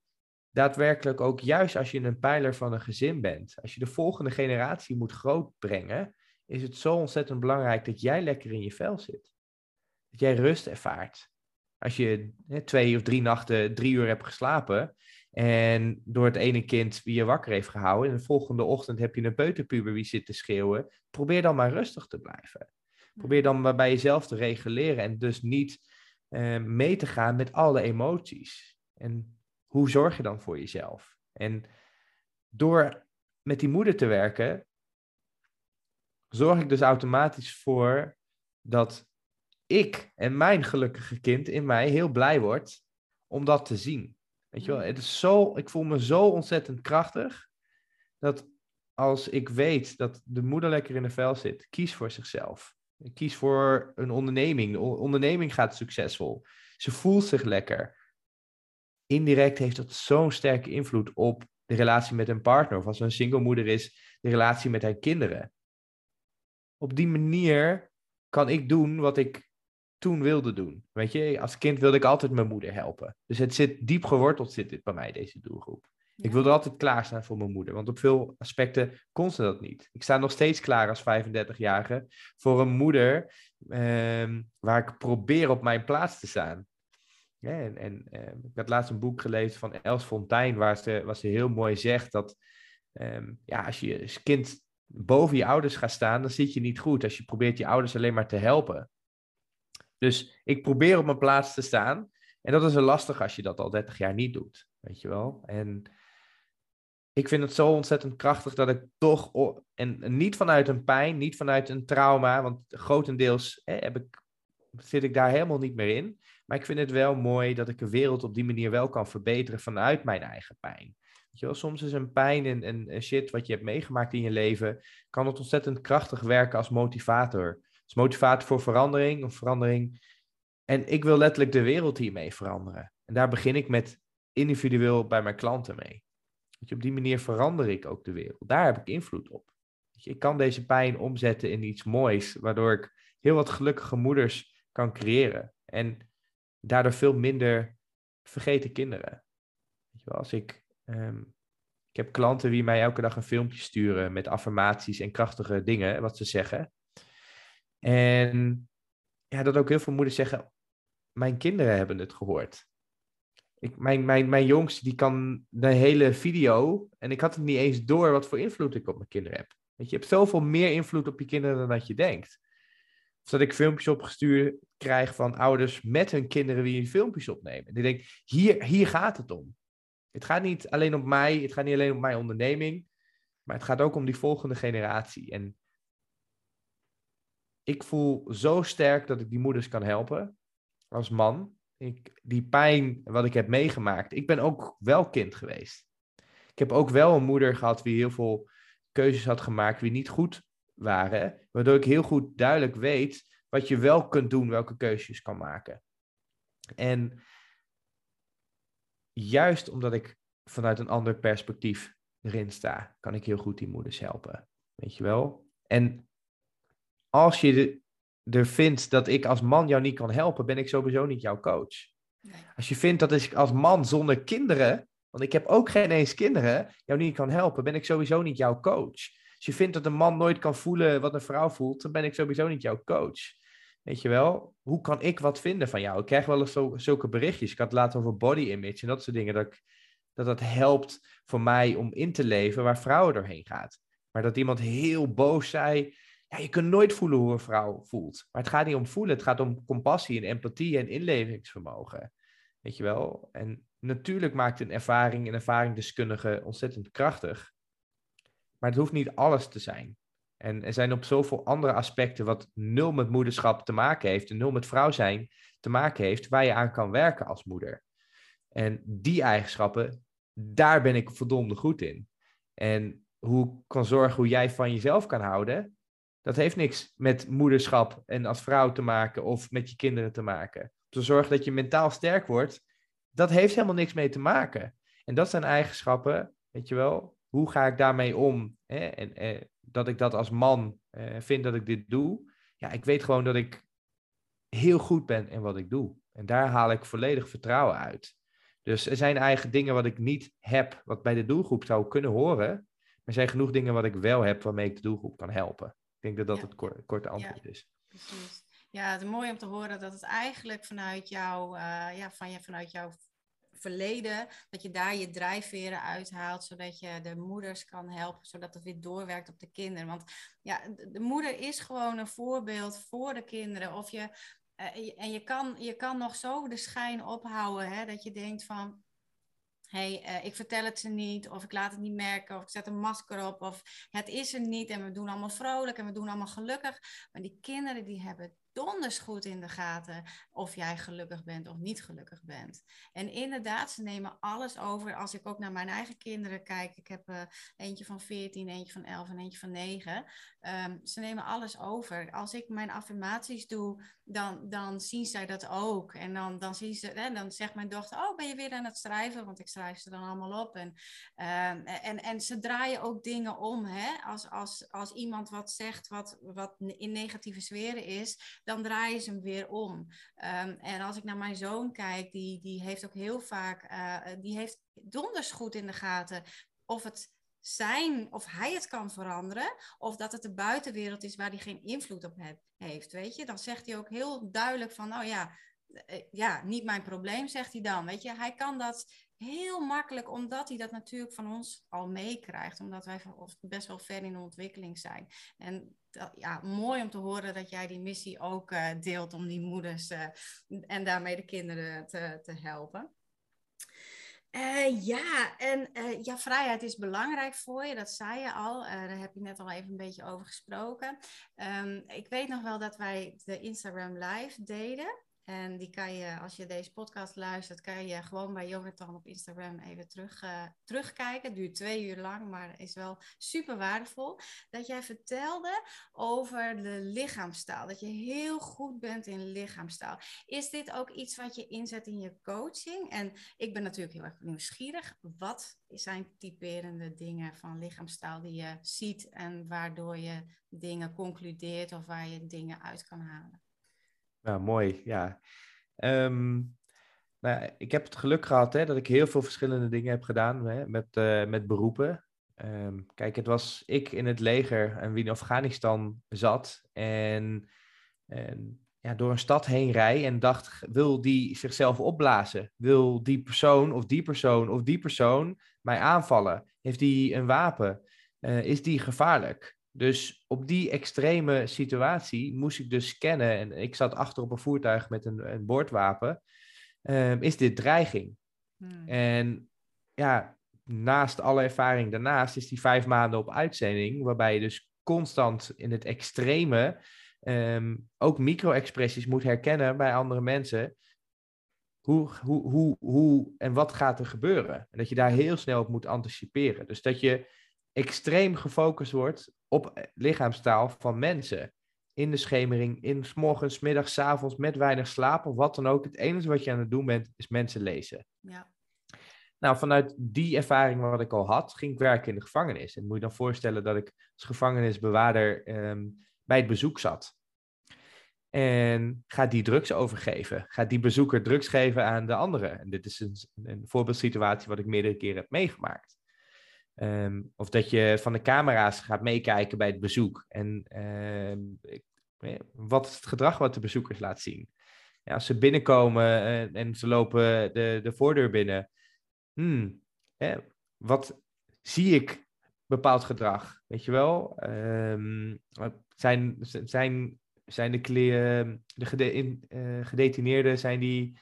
Daadwerkelijk ook juist als je een pijler van een gezin bent, als je de volgende generatie moet grootbrengen, is het zo ontzettend belangrijk dat jij lekker in je vel zit. Dat jij rust ervaart. Als je hè, twee of drie nachten drie uur hebt geslapen en door het ene kind wie je wakker heeft gehouden en de volgende ochtend heb je een peuterpuber wie zit te schreeuwen, probeer dan maar rustig te blijven. Probeer dan maar bij jezelf te reguleren en dus niet uh, mee te gaan met alle emoties. En hoe zorg je dan voor jezelf? En door met die moeder te werken, zorg ik dus automatisch voor dat ik en mijn gelukkige kind in mij heel blij wordt om dat te zien. Weet je wel, het is zo, ik voel me zo ontzettend krachtig dat als ik weet dat de moeder lekker in de vel zit, kies voor zichzelf. Kies voor een onderneming. De onderneming gaat succesvol. Ze voelt zich lekker. Indirect heeft dat zo'n sterke invloed op de relatie met een partner. Of als ze een single moeder is, de relatie met haar kinderen. Op die manier kan ik doen wat ik toen wilde doen. Weet je, als kind wilde ik altijd mijn moeder helpen. Dus het zit diep geworteld zit dit bij mij, deze doelgroep. Ik wilde altijd klaarstaan voor mijn moeder, want op veel aspecten kon ze dat niet. Ik sta nog steeds klaar als 35-jarige voor een moeder eh, waar ik probeer op mijn plaats te staan. Ja, en, en uh, ik had laatst een boek gelezen van Els Fontijn, waar ze, waar ze heel mooi zegt dat um, ja, als je als kind boven je ouders gaat staan, dan zit je niet goed als je probeert je ouders alleen maar te helpen. Dus ik probeer op mijn plaats te staan. En dat is lastig als je dat al 30 jaar niet doet. Weet je wel? En ik vind het zo ontzettend krachtig dat ik toch, en niet vanuit een pijn, niet vanuit een trauma, want grotendeels heb ik, zit ik daar helemaal niet meer in. Maar ik vind het wel mooi dat ik de wereld op die manier wel kan verbeteren vanuit mijn eigen pijn. Weet wel, soms is een pijn en, en shit wat je hebt meegemaakt in je leven, kan het ontzettend krachtig werken als motivator. Als motivator voor verandering of verandering. En ik wil letterlijk de wereld hiermee veranderen. En daar begin ik met individueel bij mijn klanten mee. Je, op die manier verander ik ook de wereld. Daar heb ik invloed op. Ik kan deze pijn omzetten in iets moois, waardoor ik heel wat gelukkige moeders kan creëren. En daardoor veel minder vergeten kinderen. Je, als ik, um, ik heb klanten die mij elke dag een filmpje sturen met affirmaties en krachtige dingen, wat ze zeggen. En ja, dat ook heel veel moeders zeggen, mijn kinderen hebben het gehoord. Ik, mijn, mijn, jongste die kan de hele video. En ik had het niet eens door wat voor invloed ik op mijn kinderen heb. Want je hebt zoveel meer invloed op je kinderen dan dat je denkt. Of dat ik filmpjes opgestuurd krijg van ouders met hun kinderen die filmpjes opnemen. En ik denk, hier, hier gaat het om. Het gaat niet alleen om mij, het gaat niet alleen om mijn onderneming. Maar het gaat ook om die volgende generatie. En ik voel zo sterk dat ik die moeders kan helpen als man. Ik, die pijn wat ik heb meegemaakt. Ik ben ook wel kind geweest. Ik heb ook wel een moeder gehad die heel veel keuzes had gemaakt die niet goed waren. Waardoor ik heel goed duidelijk weet wat je wel kunt doen, welke keuzes kan maken. En juist omdat ik vanuit een ander perspectief erin sta, kan ik heel goed die moeders helpen. Weet je wel? En als je er vindt dat ik als man jou niet kan helpen, ben ik sowieso niet jouw coach. Als je vindt dat ik als man zonder kinderen, want ik heb ook geen eens kinderen, jou niet kan helpen, ben ik sowieso niet jouw coach. Als je vindt dat een man nooit kan voelen wat een vrouw voelt, dan ben ik sowieso niet jouw coach. Weet je wel, hoe kan ik wat vinden van jou? Ik krijg wel eens zulke berichtjes. Ik had het laten over body image en dat soort dingen. Dat dat helpt voor mij om in te leven waar vrouwen doorheen gaat. Maar dat iemand heel boos zei. Ja, je kunt nooit voelen hoe een vrouw voelt. Maar het gaat niet om voelen. Het gaat om compassie en empathie en inlevingsvermogen. Weet je wel? En natuurlijk maakt een ervaring en ervaringsdeskundige ontzettend krachtig. Maar het hoeft niet alles te zijn. En er zijn op zoveel andere aspecten wat nul met moederschap te maken heeft en nul met vrouw zijn te maken heeft, waar je aan kan werken als moeder. En die eigenschappen, daar ben ik verdomde goed in. En hoe ik kan zorgen hoe jij van jezelf kan houden, dat heeft niks met moederschap en als vrouw te maken of met je kinderen te maken. Te zorgen dat je mentaal sterk wordt, dat heeft helemaal niks mee te maken. En dat zijn eigenschappen, weet je wel, hoe ga ik daarmee om? Hè? En, en, eh, dat ik dat als man uh, vind dat ik dit doe. Ja, ik weet gewoon dat ik heel goed ben in wat ik doe. En daar haal ik volledig vertrouwen uit. Dus er zijn eigen dingen wat ik niet heb, wat bij de doelgroep zou kunnen horen. Maar er zijn genoeg dingen wat ik wel heb waarmee ik de doelgroep kan helpen. Ik denk dat dat het korte antwoord is. Precies. Ja, het is mooi om te horen dat het eigenlijk vanuit jou, uh, ja, van je, vanuit jouw verleden, dat je daar je drijfveren uithaalt, zodat je de moeders kan helpen, zodat het weer doorwerkt op de kinderen. Want ja, de moeder is gewoon een voorbeeld voor de kinderen. Of je, uh, en je kan, je kan nog zo de schijn ophouden, hè, dat je denkt van, hey, uh, ik vertel het ze niet, of ik laat het niet merken, of ik zet een masker op, of het is er niet en we doen allemaal vrolijk en we doen allemaal gelukkig. Maar die kinderen die hebben donders goed in de gaten of jij gelukkig bent of niet gelukkig bent. En inderdaad, ze nemen alles over. Als ik ook naar mijn eigen kinderen kijk, ik heb uh, eentje van 14, eentje van 11 en eentje van 9. Um, ehm, ze nemen alles over. Als ik mijn affirmaties doe, dan, dan zien zij dat ook. En dan, dan, zien ze, hè, dan zegt mijn dochter, oh, ben je weer aan het schrijven? Want ik schrijf ze dan allemaal op. En, um, en, en ze draaien ook dingen om. Hè? Als, als, als iemand wat zegt wat, wat in negatieve sferen is, dan draaien ze hem weer om. Um, en als ik naar mijn zoon kijk, die, die heeft ook heel vaak, uh, die heeft donders goed in de gaten of het zijn, of hij het kan veranderen, of dat het de buitenwereld is waar hij geen invloed op heeft, weet je. Dan zegt hij ook heel duidelijk van, nou ja, eh, ja, niet mijn probleem, zegt hij dan. Weet je, hij kan dat heel makkelijk, omdat hij dat natuurlijk van ons al meekrijgt, omdat wij best wel ver in de ontwikkeling zijn. En ja, mooi om te horen dat jij die missie ook uh, deelt om die moeders uh, en daarmee de kinderen te, te helpen. Uh, ja, en ja, vrijheid is belangrijk voor je, dat zei je al. daar heb je net al even een beetje over gesproken. Um, ik weet nog wel dat wij de Instagram Live deden. En die kan je, als je deze podcast luistert, kan je gewoon bij Jonathan op Instagram even terug, uh, terugkijken. Het duurt twee uur lang, maar is wel super waardevol. Dat jij vertelde over de lichaamstaal. Dat je heel goed bent in lichaamstaal. Is dit ook iets wat je inzet in je coaching? En ik ben natuurlijk heel erg nieuwsgierig. Wat zijn typerende dingen van lichaamstaal die je ziet en waardoor je dingen concludeert of waar je dingen uit kan halen? Nou, mooi, ja. Um, nou, ik heb het geluk gehad hè, dat ik heel veel verschillende dingen heb gedaan hè, met, uh, met beroepen. Um, kijk, het was ik in het leger en wie in Afghanistan zat en, en ja, door een stad heen rij en dacht, wil die zichzelf opblazen? Wil die persoon of die persoon of die persoon mij aanvallen? Heeft die een wapen? Uh, is die gevaarlijk? Dus op die extreme situatie moest ik dus scannen. En ik zat achter op een voertuig met een, een boordwapen. Um, is dit dreiging? Hmm. En ja, naast alle ervaring daarnaast is die vijf maanden op uitzending. Waarbij je dus constant in het extreme um, ook micro-expressies moet herkennen bij andere mensen. Hoe, hoe, hoe, hoe en wat gaat er gebeuren? En dat je daar heel snel op moet anticiperen. Dus dat je extreem gefocust wordt op eh, lichaamstaal van mensen. In de schemering, in s morgens, middags, avonds, met weinig slaap of wat dan ook. Het enige wat je aan het doen bent, is mensen lezen. Ja. Nou, vanuit die ervaring wat ik al had, ging ik werken in de gevangenis. En moet je dan voorstellen dat ik als gevangenisbewaarder ehm, bij het bezoek zat. En gaat die drugs overgeven? Gaat die bezoeker drugs geven aan de anderen? En dit is een, een voorbeeldsituatie wat ik meerdere keren heb meegemaakt. Ehm, of dat je van de camera's gaat meekijken bij het bezoek. En ehm, wat is het gedrag wat de bezoekers laat zien? Ja, als ze binnenkomen en, en ze lopen de, de voordeur binnen. Hmm, wat zie ik bepaald gedrag? Weet je wel? Um, zijn, zijn, zijn de, de gede, in, uh, gedetineerden zijn die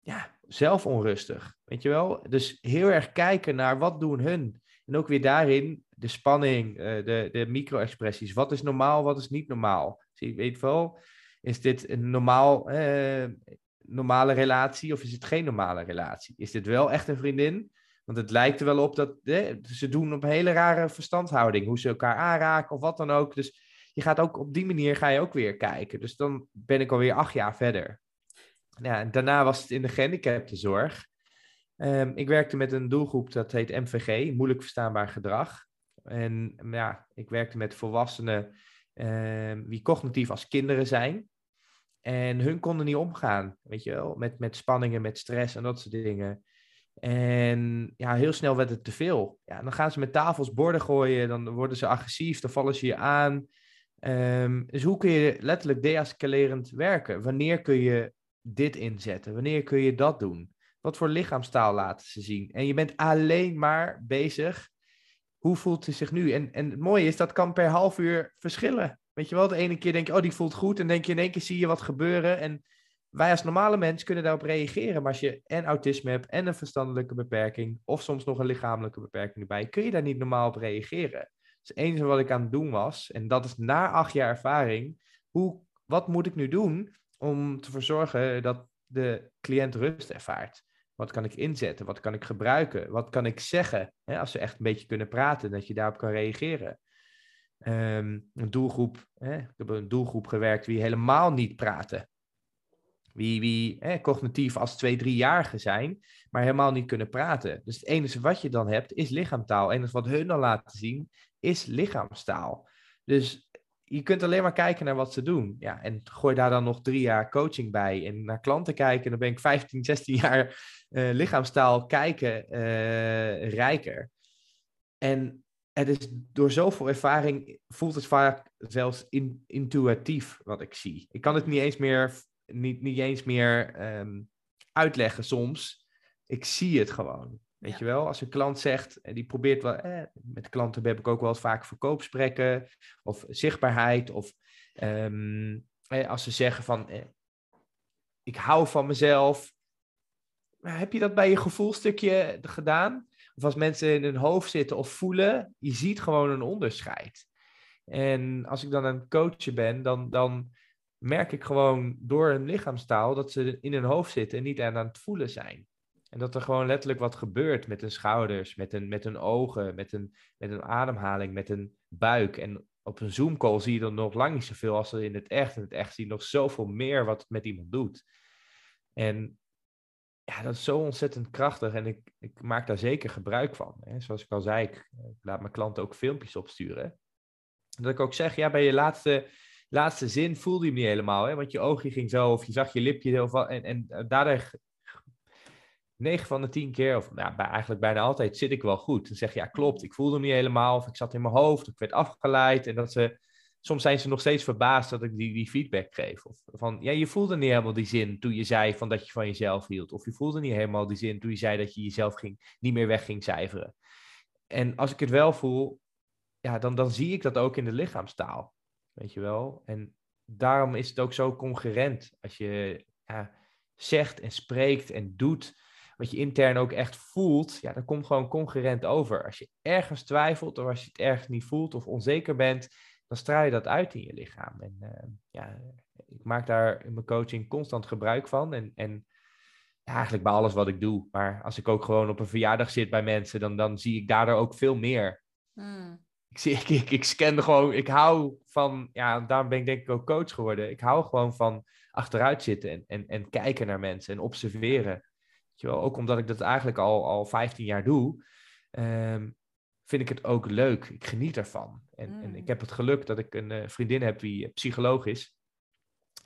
ja, zelf onrustig? Weet je wel? Dus heel erg kijken naar wat doen hun. En ook weer daarin de spanning, uh, de, de micro-expressies. Wat is normaal, wat is niet normaal? Zie je, weet wel, is dit een normaal, uh, normale relatie of is het geen normale relatie? Is dit wel echt een vriendin? Want het lijkt er wel op dat ze doen op een hele rare verstandhouding. Hoe ze elkaar aanraken of wat dan ook. Dus je gaat ook op die manier ga je ook weer kijken. Dus dan ben ik alweer acht jaar verder. Ja, daarna was het in de gehandicaptenzorg. Um, ik werkte met een doelgroep dat heet MVG, moeilijk verstaanbaar gedrag. En ja, ik werkte met volwassenen um, die cognitief als kinderen zijn. En hun konden niet omgaan, weet je wel, met, met spanningen, met stress en dat soort dingen. En ja, heel snel werd het te veel. Ja, dan gaan ze met tafels borden gooien, dan worden ze agressief, dan vallen ze je aan. Dus hoe kun je letterlijk deescalerend werken? Wanneer kun je dit inzetten? Wanneer kun je dat doen? Wat voor lichaamstaal laten ze zien? En je bent alleen maar bezig. Hoe voelt ze zich nu? En, en het mooie is, dat kan per half uur verschillen. Weet je wel, de ene keer denk je, oh, die voelt goed. En denk je in één keer zie je wat gebeuren. En wij als normale mens kunnen daarop reageren. Maar als je en autisme hebt en een verstandelijke beperking, of soms nog een lichamelijke beperking erbij, kun je daar niet normaal op reageren. Dus het enige wat ik aan het doen was, en dat is na acht jaar ervaring, hoe, wat moet ik nu doen om te verzorgen dat de cliënt rust ervaart? Wat kan ik inzetten? Wat kan ik gebruiken? Wat kan ik zeggen? Hè, als ze echt een beetje kunnen praten, dat je daarop kan reageren. Um, een doelgroep, hè, ik heb een doelgroep gewerkt wie helemaal niet praten. Wie, wie hè, cognitief als twee, driejarigen zijn, maar helemaal niet kunnen praten. Dus het enige wat je dan hebt, is lichaamstaal. Het enige wat hun dan laten zien, is lichaamstaal. Dus je kunt alleen maar kijken naar wat ze doen. Ja, en gooi daar dan nog drie jaar coaching bij en naar klanten kijken. Dan ben ik 15, 16 jaar uh, lichaamstaal kijken uh, rijker. En het is door zoveel ervaring voelt het vaak zelfs in, intuïtief wat ik zie. Ik kan het niet eens meer, niet, niet eens meer um, uitleggen soms. Ik zie het gewoon. Weet ja. je wel, als een klant zegt, en die probeert wel, eh, met klanten heb ik ook wel vaak verkoopsprekken of zichtbaarheid. Of um, eh, als ze zeggen van, eh, ik hou van mezelf. Heb je dat bij je gevoelstukje gedaan? Of als mensen in hun hoofd zitten of voelen, je ziet gewoon een onderscheid. En als ik dan aan het coachen ben, dan, dan merk ik gewoon door hun lichaamstaal dat ze in hun hoofd zitten en niet aan het voelen zijn. En dat er gewoon letterlijk wat gebeurt met hun schouders, met hun, met hun ogen, met een, met een ademhaling, met een buik. En op een Zoom-call zie je dan nog lang niet zoveel als in het echt. In het echt zie je nog zoveel meer wat het met iemand doet. En ja, dat is zo ontzettend krachtig en ik, ik maak daar zeker gebruik van. Hè. Zoals ik al zei, ik, laat mijn klanten ook filmpjes opsturen. Dat ik ook zeg, ja, bij je laatste, laatste zin voelde je hem niet helemaal. Hè, want je oogje ging zo of je zag je lipje. Of, en, en daardoor 9 van de 10 keer, of ja, eigenlijk bijna altijd, zit ik wel goed. Dan zeg je, ja, klopt, ik voelde niet helemaal, of ik zat in mijn hoofd, of ik werd afgeleid. En dat ze, soms zijn ze nog steeds verbaasd dat ik die, die feedback geef. Of van, ja, je voelde niet helemaal die zin toen je zei van dat je van jezelf hield. Of je voelde niet helemaal die zin toen je zei dat je jezelf ging, niet meer weg ging cijferen. En als ik het wel voel, ja, dan, dan zie ik dat ook in de lichaamstaal. Weet je wel? En daarom is het ook zo congruent. Als je zegt en spreekt en doet wat je intern ook echt voelt, ja, dat komt gewoon concurrent over. Als je ergens twijfelt of als je het ergens niet voelt of onzeker bent, dan straal je dat uit in je lichaam. En uh, ja, ik maak daar in mijn coaching constant gebruik van. En, en ja, eigenlijk bij alles wat ik doe. Maar als ik ook gewoon op een verjaardag zit bij mensen, dan, dan zie ik daardoor ook veel meer. Hmm. Ik, zie, ik, ik, ik scan gewoon, ik hou van, ja, daarom ben ik denk ik ook coach geworden. Ik hou gewoon van achteruit zitten en, en, en kijken naar mensen en observeren Weet je wel? Ook omdat ik dat eigenlijk al, al 15 jaar doe, ehm, vind ik het ook leuk. Ik geniet ervan. En, en ik mm. heb het geluk dat ik een uh, vriendin heb die psycholoog is.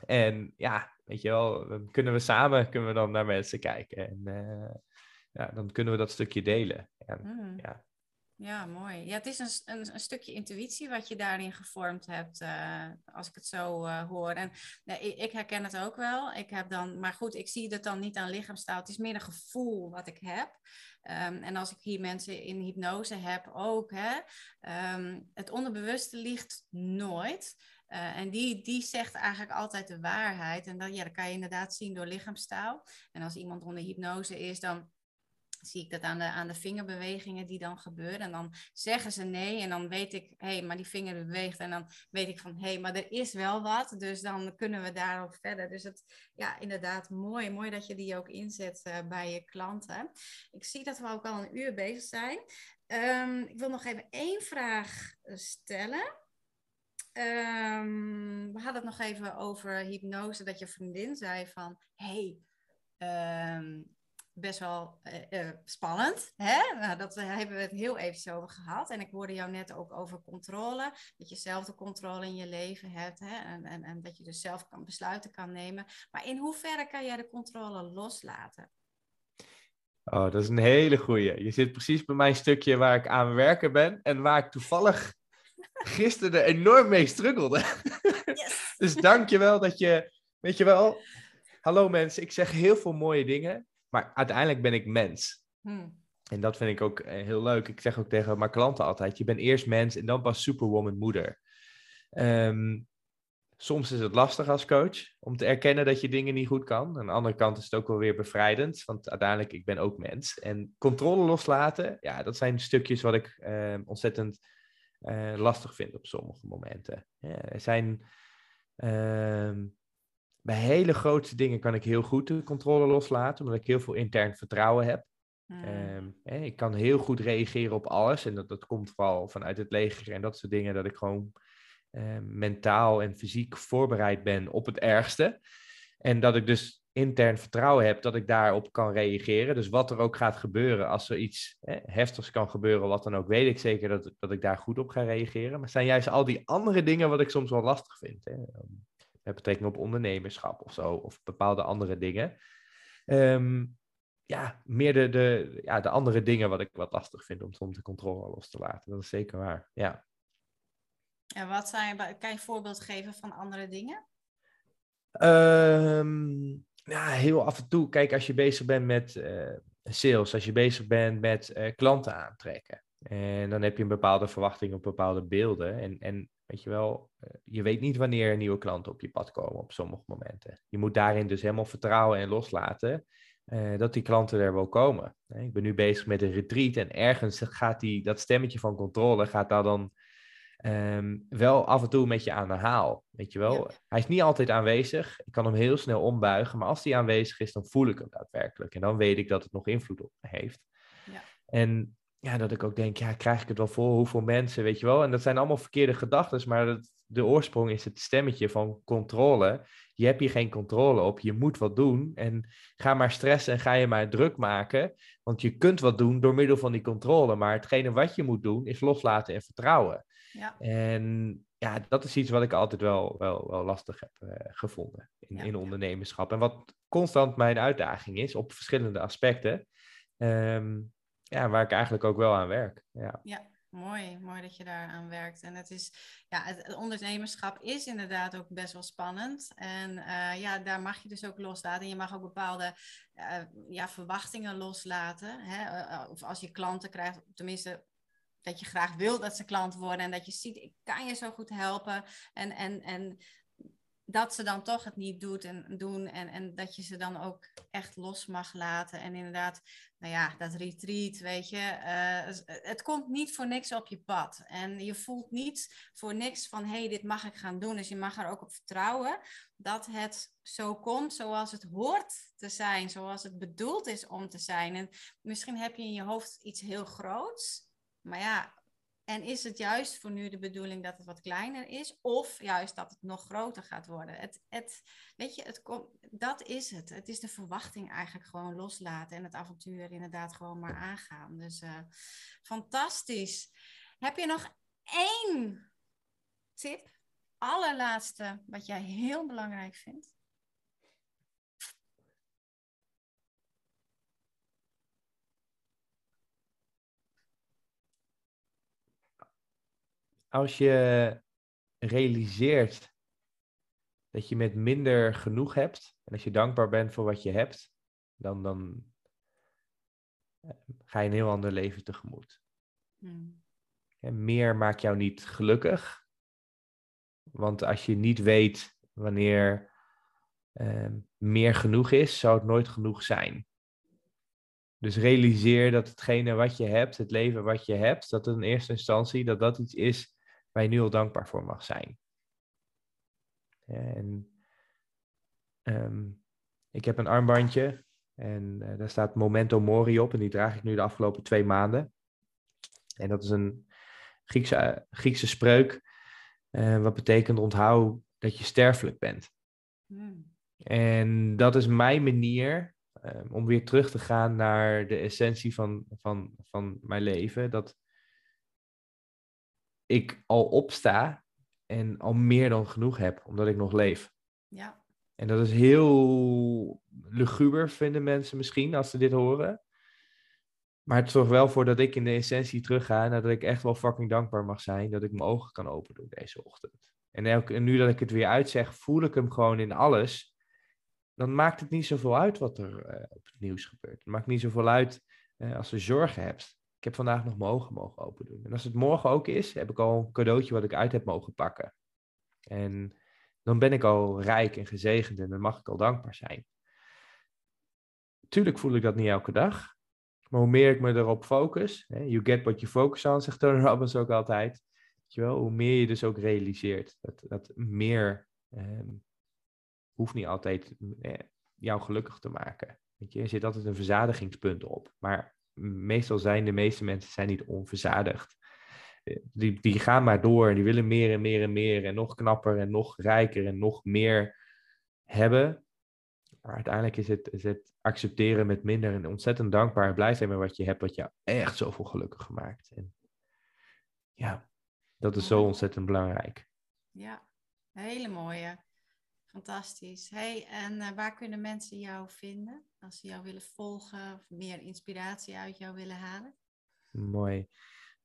En ja, weet je wel, dan kunnen we samen kunnen we dan naar mensen kijken. En uh, ja, dan kunnen we dat stukje delen. En, mm. ja. Ja, mooi. Ja, het is een, een, een, stukje intuïtie wat je daarin gevormd hebt, uh, als ik het zo uh, hoor. En ik, ik, herken het ook wel. Ik heb dan, maar goed, ik zie het dan niet aan lichaamstaal. Het is meer een gevoel wat ik heb. Um, en als ik hier mensen in hypnose heb ook, hè, um, het onderbewuste ligt nooit. Uh, en die, die zegt eigenlijk altijd de waarheid. En dat, ja, dat kan je inderdaad zien door lichaamstaal. En als iemand onder hypnose is, dan zie ik dat aan de, aan de vingerbewegingen die dan gebeuren. En dan zeggen ze nee en dan weet ik, hé, hey, maar die vinger beweegt. En dan weet ik van, hé, hey, maar er is wel wat. Dus dan kunnen we daarop verder. Dus het, ja, inderdaad, mooi. Mooi dat je die ook inzet uh, bij je klanten. Ik zie dat we ook al een uur bezig zijn. Um, ik wil nog even één vraag stellen. Um, we hadden het nog even over hypnose, dat je vriendin zei van, hey, um, best wel uh, uh, spannend. Hè? Nou, dat uh, hebben we het heel even over gehad. En ik hoorde jou net ook over controle. Dat je zelf de controle in je leven hebt. Hè? En, en, en dat je dus zelf kan besluiten kan nemen. Maar in hoeverre kan jij de controle loslaten? Oh, dat is een hele goeie. Je zit precies bij mijn stukje waar ik aan werken ben. En waar ik toevallig gisteren er enorm mee struggelde. Yes. dus dank je wel dat je... Weet je wel... Hallo mensen, ik zeg heel veel mooie dingen. Maar uiteindelijk ben ik mens. Hmm. En dat vind ik ook eh, heel leuk. Ik zeg ook tegen mijn klanten altijd: je bent eerst mens en dan pas superwoman moeder. Ehm, soms is het lastig als coach om te erkennen dat je dingen niet goed kan. Aan de andere kant is het ook wel weer bevrijdend, want uiteindelijk ik ben ook mens. En controle loslaten, ja, dat zijn stukjes wat ik ehm, ontzettend uh, lastig vind op sommige momenten. Ja, er zijn ehm, bij hele grote dingen kan ik heel goed de controle loslaten, omdat ik heel veel intern vertrouwen heb. Um, ik kan heel goed reageren op alles en dat, dat komt vooral vanuit het leger en dat soort dingen, dat ik gewoon uh, mentaal en fysiek voorbereid ben op het ergste. En dat ik dus intern vertrouwen heb dat ik daarop kan reageren. Dus wat er ook gaat gebeuren, als er iets heftigs kan gebeuren, wat dan ook, weet ik zeker dat, dat ik daar goed op ga reageren. Maar het zijn juist al die andere dingen wat ik soms wel lastig vind. Hè met betrekking op ondernemerschap of zo, of bepaalde andere dingen. Ehm, ja, meer de, de, ja, de andere dingen wat ik wat lastig vind om soms de controle los te laten. Dat is zeker waar, ja. En wat zijn, kan je een voorbeeld geven van andere dingen? Um, ja, heel af en toe. Kijk, als je bezig bent met uh, sales, als je bezig bent met uh, klanten aantrekken. En dan heb je een bepaalde verwachting op bepaalde beelden. En, en Weet je wel, eh, je weet niet wanneer nieuwe klanten op je pad komen op sommige momenten. Je moet daarin dus helemaal vertrouwen en loslaten uh, dat die klanten er wel komen. Ik ben nu bezig met een retreat en ergens gaat die, dat stemmetje van controle gaat daar dan um, wel af en toe met je aan de haal. Weet je wel, hij is niet altijd aanwezig. Ik kan hem heel snel ombuigen, maar als hij aanwezig is, dan voel ik hem daadwerkelijk. En dan weet ik dat het nog invloed op me heeft. Ja. En ja, dat ik ook denk, ja, krijg ik het wel voor? Hoeveel mensen, weet je wel? En dat zijn allemaal verkeerde gedachten, maar dat, de oorsprong is het stemmetje van controle. Je hebt hier geen controle op, je moet wat doen. En ga maar stressen en ga je maar druk maken. Want je kunt wat doen door middel van die controle. Maar hetgene wat je moet doen, is loslaten en vertrouwen. Ja. En ja, dat is iets wat ik altijd wel, wel, wel lastig heb uh, gevonden in, in ondernemerschap. En wat constant mijn uitdaging is op verschillende aspecten. Um, ja, waar ik eigenlijk ook wel aan werk. Ja. ja, mooi. Mooi dat je daar aan werkt. En het is, ja, het, ondernemerschap is inderdaad ook best wel spannend. En uh, ja, daar mag je dus ook loslaten. En je mag ook bepaalde uh, ja, verwachtingen loslaten. Hè? Uh, of als je klanten krijgt, tenminste dat je graag wil dat ze klant worden en dat je ziet, ik kan je zo goed helpen. En, en, en dat ze dan toch het niet doet en, doen en, en dat je ze dan ook echt los mag laten. En inderdaad, nou ja, dat retreat, weet je, uh, het komt niet voor niks op je pad. En je voelt niet voor niks van, hé, hey, dit mag ik gaan doen. Dus je mag er ook op vertrouwen dat het zo komt zoals het hoort te zijn, zoals het bedoeld is om te zijn. En misschien heb je in je hoofd iets heel groots, maar ja, En is het juist voor nu de bedoeling dat het wat kleiner is, of juist dat het nog groter gaat worden? Het, het, weet je, het dat is het. Het is de verwachting eigenlijk gewoon loslaten en het avontuur inderdaad gewoon maar aangaan. Dus uh, fantastisch. Heb je nog één tip, allerlaatste, wat jij heel belangrijk vindt? Als je realiseert dat je met minder genoeg hebt, en als je dankbaar bent voor wat je hebt, dan, dan eh, ga je een heel ander leven tegemoet. Hmm. En meer maakt jou niet gelukkig, want als je niet weet wanneer uh, meer genoeg is, zou het nooit genoeg zijn. Dus realiseer dat hetgene wat je hebt, het leven wat je hebt, dat in eerste instantie dat dat iets is waar je nu al dankbaar voor mag zijn. En ehm, ik heb een armbandje en uh, daar staat Momento Mori op en die draag ik nu de afgelopen twee maanden. En dat is een Griekse, Griekse spreuk, uh, wat betekent onthoud dat je sterfelijk bent. Hmm. En dat is mijn manier um, om weer terug te gaan naar de essentie van, van, van mijn leven. Dat ik al opsta en al meer dan genoeg heb, omdat ik nog leef. Ja. En dat is heel luguber, vinden mensen misschien, als ze dit horen. Maar het zorgt wel voor dat ik in de essentie terugga en dat ik echt wel fucking dankbaar mag zijn dat ik mijn ogen kan openen doen deze ochtend. En, elke, en nu dat ik het weer uitzeg, voel ik hem gewoon in alles. Dan maakt het niet zoveel uit wat er uh, op het nieuws gebeurt. Het maakt niet zoveel uit uh, als je zorgen hebt ik heb vandaag nog mijn ogen mogen open doen. En als het morgen ook is, heb ik al een cadeautje wat ik uit heb mogen pakken. En dan ben ik al rijk en gezegend en dan mag ik al dankbaar zijn. Tuurlijk voel ik dat niet elke dag. Maar hoe meer ik me erop focus, you get what you focus on, zegt Tony Robbins ook altijd. Weet je wel, hoe meer je dus ook realiseert. Dat, dat meer eh, hoeft niet altijd eh, jou gelukkig te maken. Je, er zit altijd een verzadigingspunt op. Maar meestal zijn de meeste mensen zijn niet onverzadigd. Eh, die, die gaan maar door en die willen meer en meer en meer en nog knapper en nog rijker en nog meer hebben. Maar uiteindelijk is het, is het accepteren met minder en ontzettend dankbaar en blij zijn met wat je hebt, wat jou echt zoveel gelukkig maakt. En ja, dat is zo ontzettend belangrijk. Ja, hele mooie. Fantastisch. Hey, en uh, waar kunnen mensen jou vinden als ze jou willen volgen of meer inspiratie uit jou willen halen? Mooi.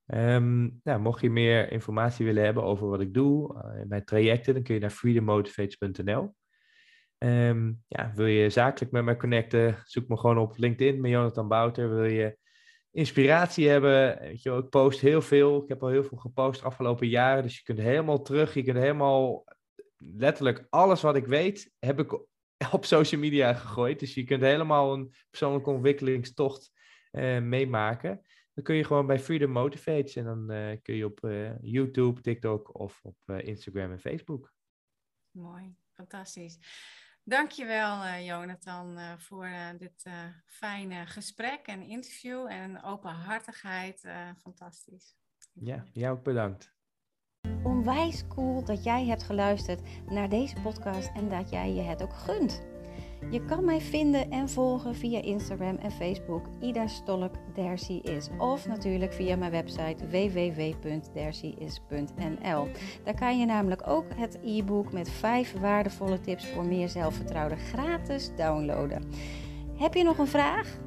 Um, nou, mocht je meer informatie willen hebben over wat ik doe uh, mijn trajecten, dan kun je naar freedommotivates.nl. Um, ehm, ja, wil je zakelijk met mij connecten, zoek me gewoon op LinkedIn met Jonathan Bouter. Wil je inspiratie hebben, weet je, ik post heel veel. Ik heb al heel veel gepost de afgelopen jaren, dus je kunt helemaal terug, je kunt helemaal letterlijk alles wat ik weet, heb ik op social media gegooid. Dus je kunt helemaal een persoonlijke ontwikkelingstocht uh, meemaken. Dan kun je gewoon bij Freedom Motivates en dan uh, kun je op uh, YouTube, TikTok of op Instagram en Facebook. Mooi, fantastisch. Dankjewel Jonathan voor dit fijne gesprek en interview en openhartigheid. fantastisch. Ja, jou ook bedankt. Onwijs cool dat jij hebt geluisterd naar deze podcast en dat jij je het ook gunt. Je kan mij vinden en volgen via Instagram en Facebook Ida Stolk is. Of natuurlijk via mijn website www.dercyis.nl. Daar kan je namelijk ook het e-book met 5 waardevolle tips voor meer zelfvertrouwen gratis downloaden. Heb je nog een vraag?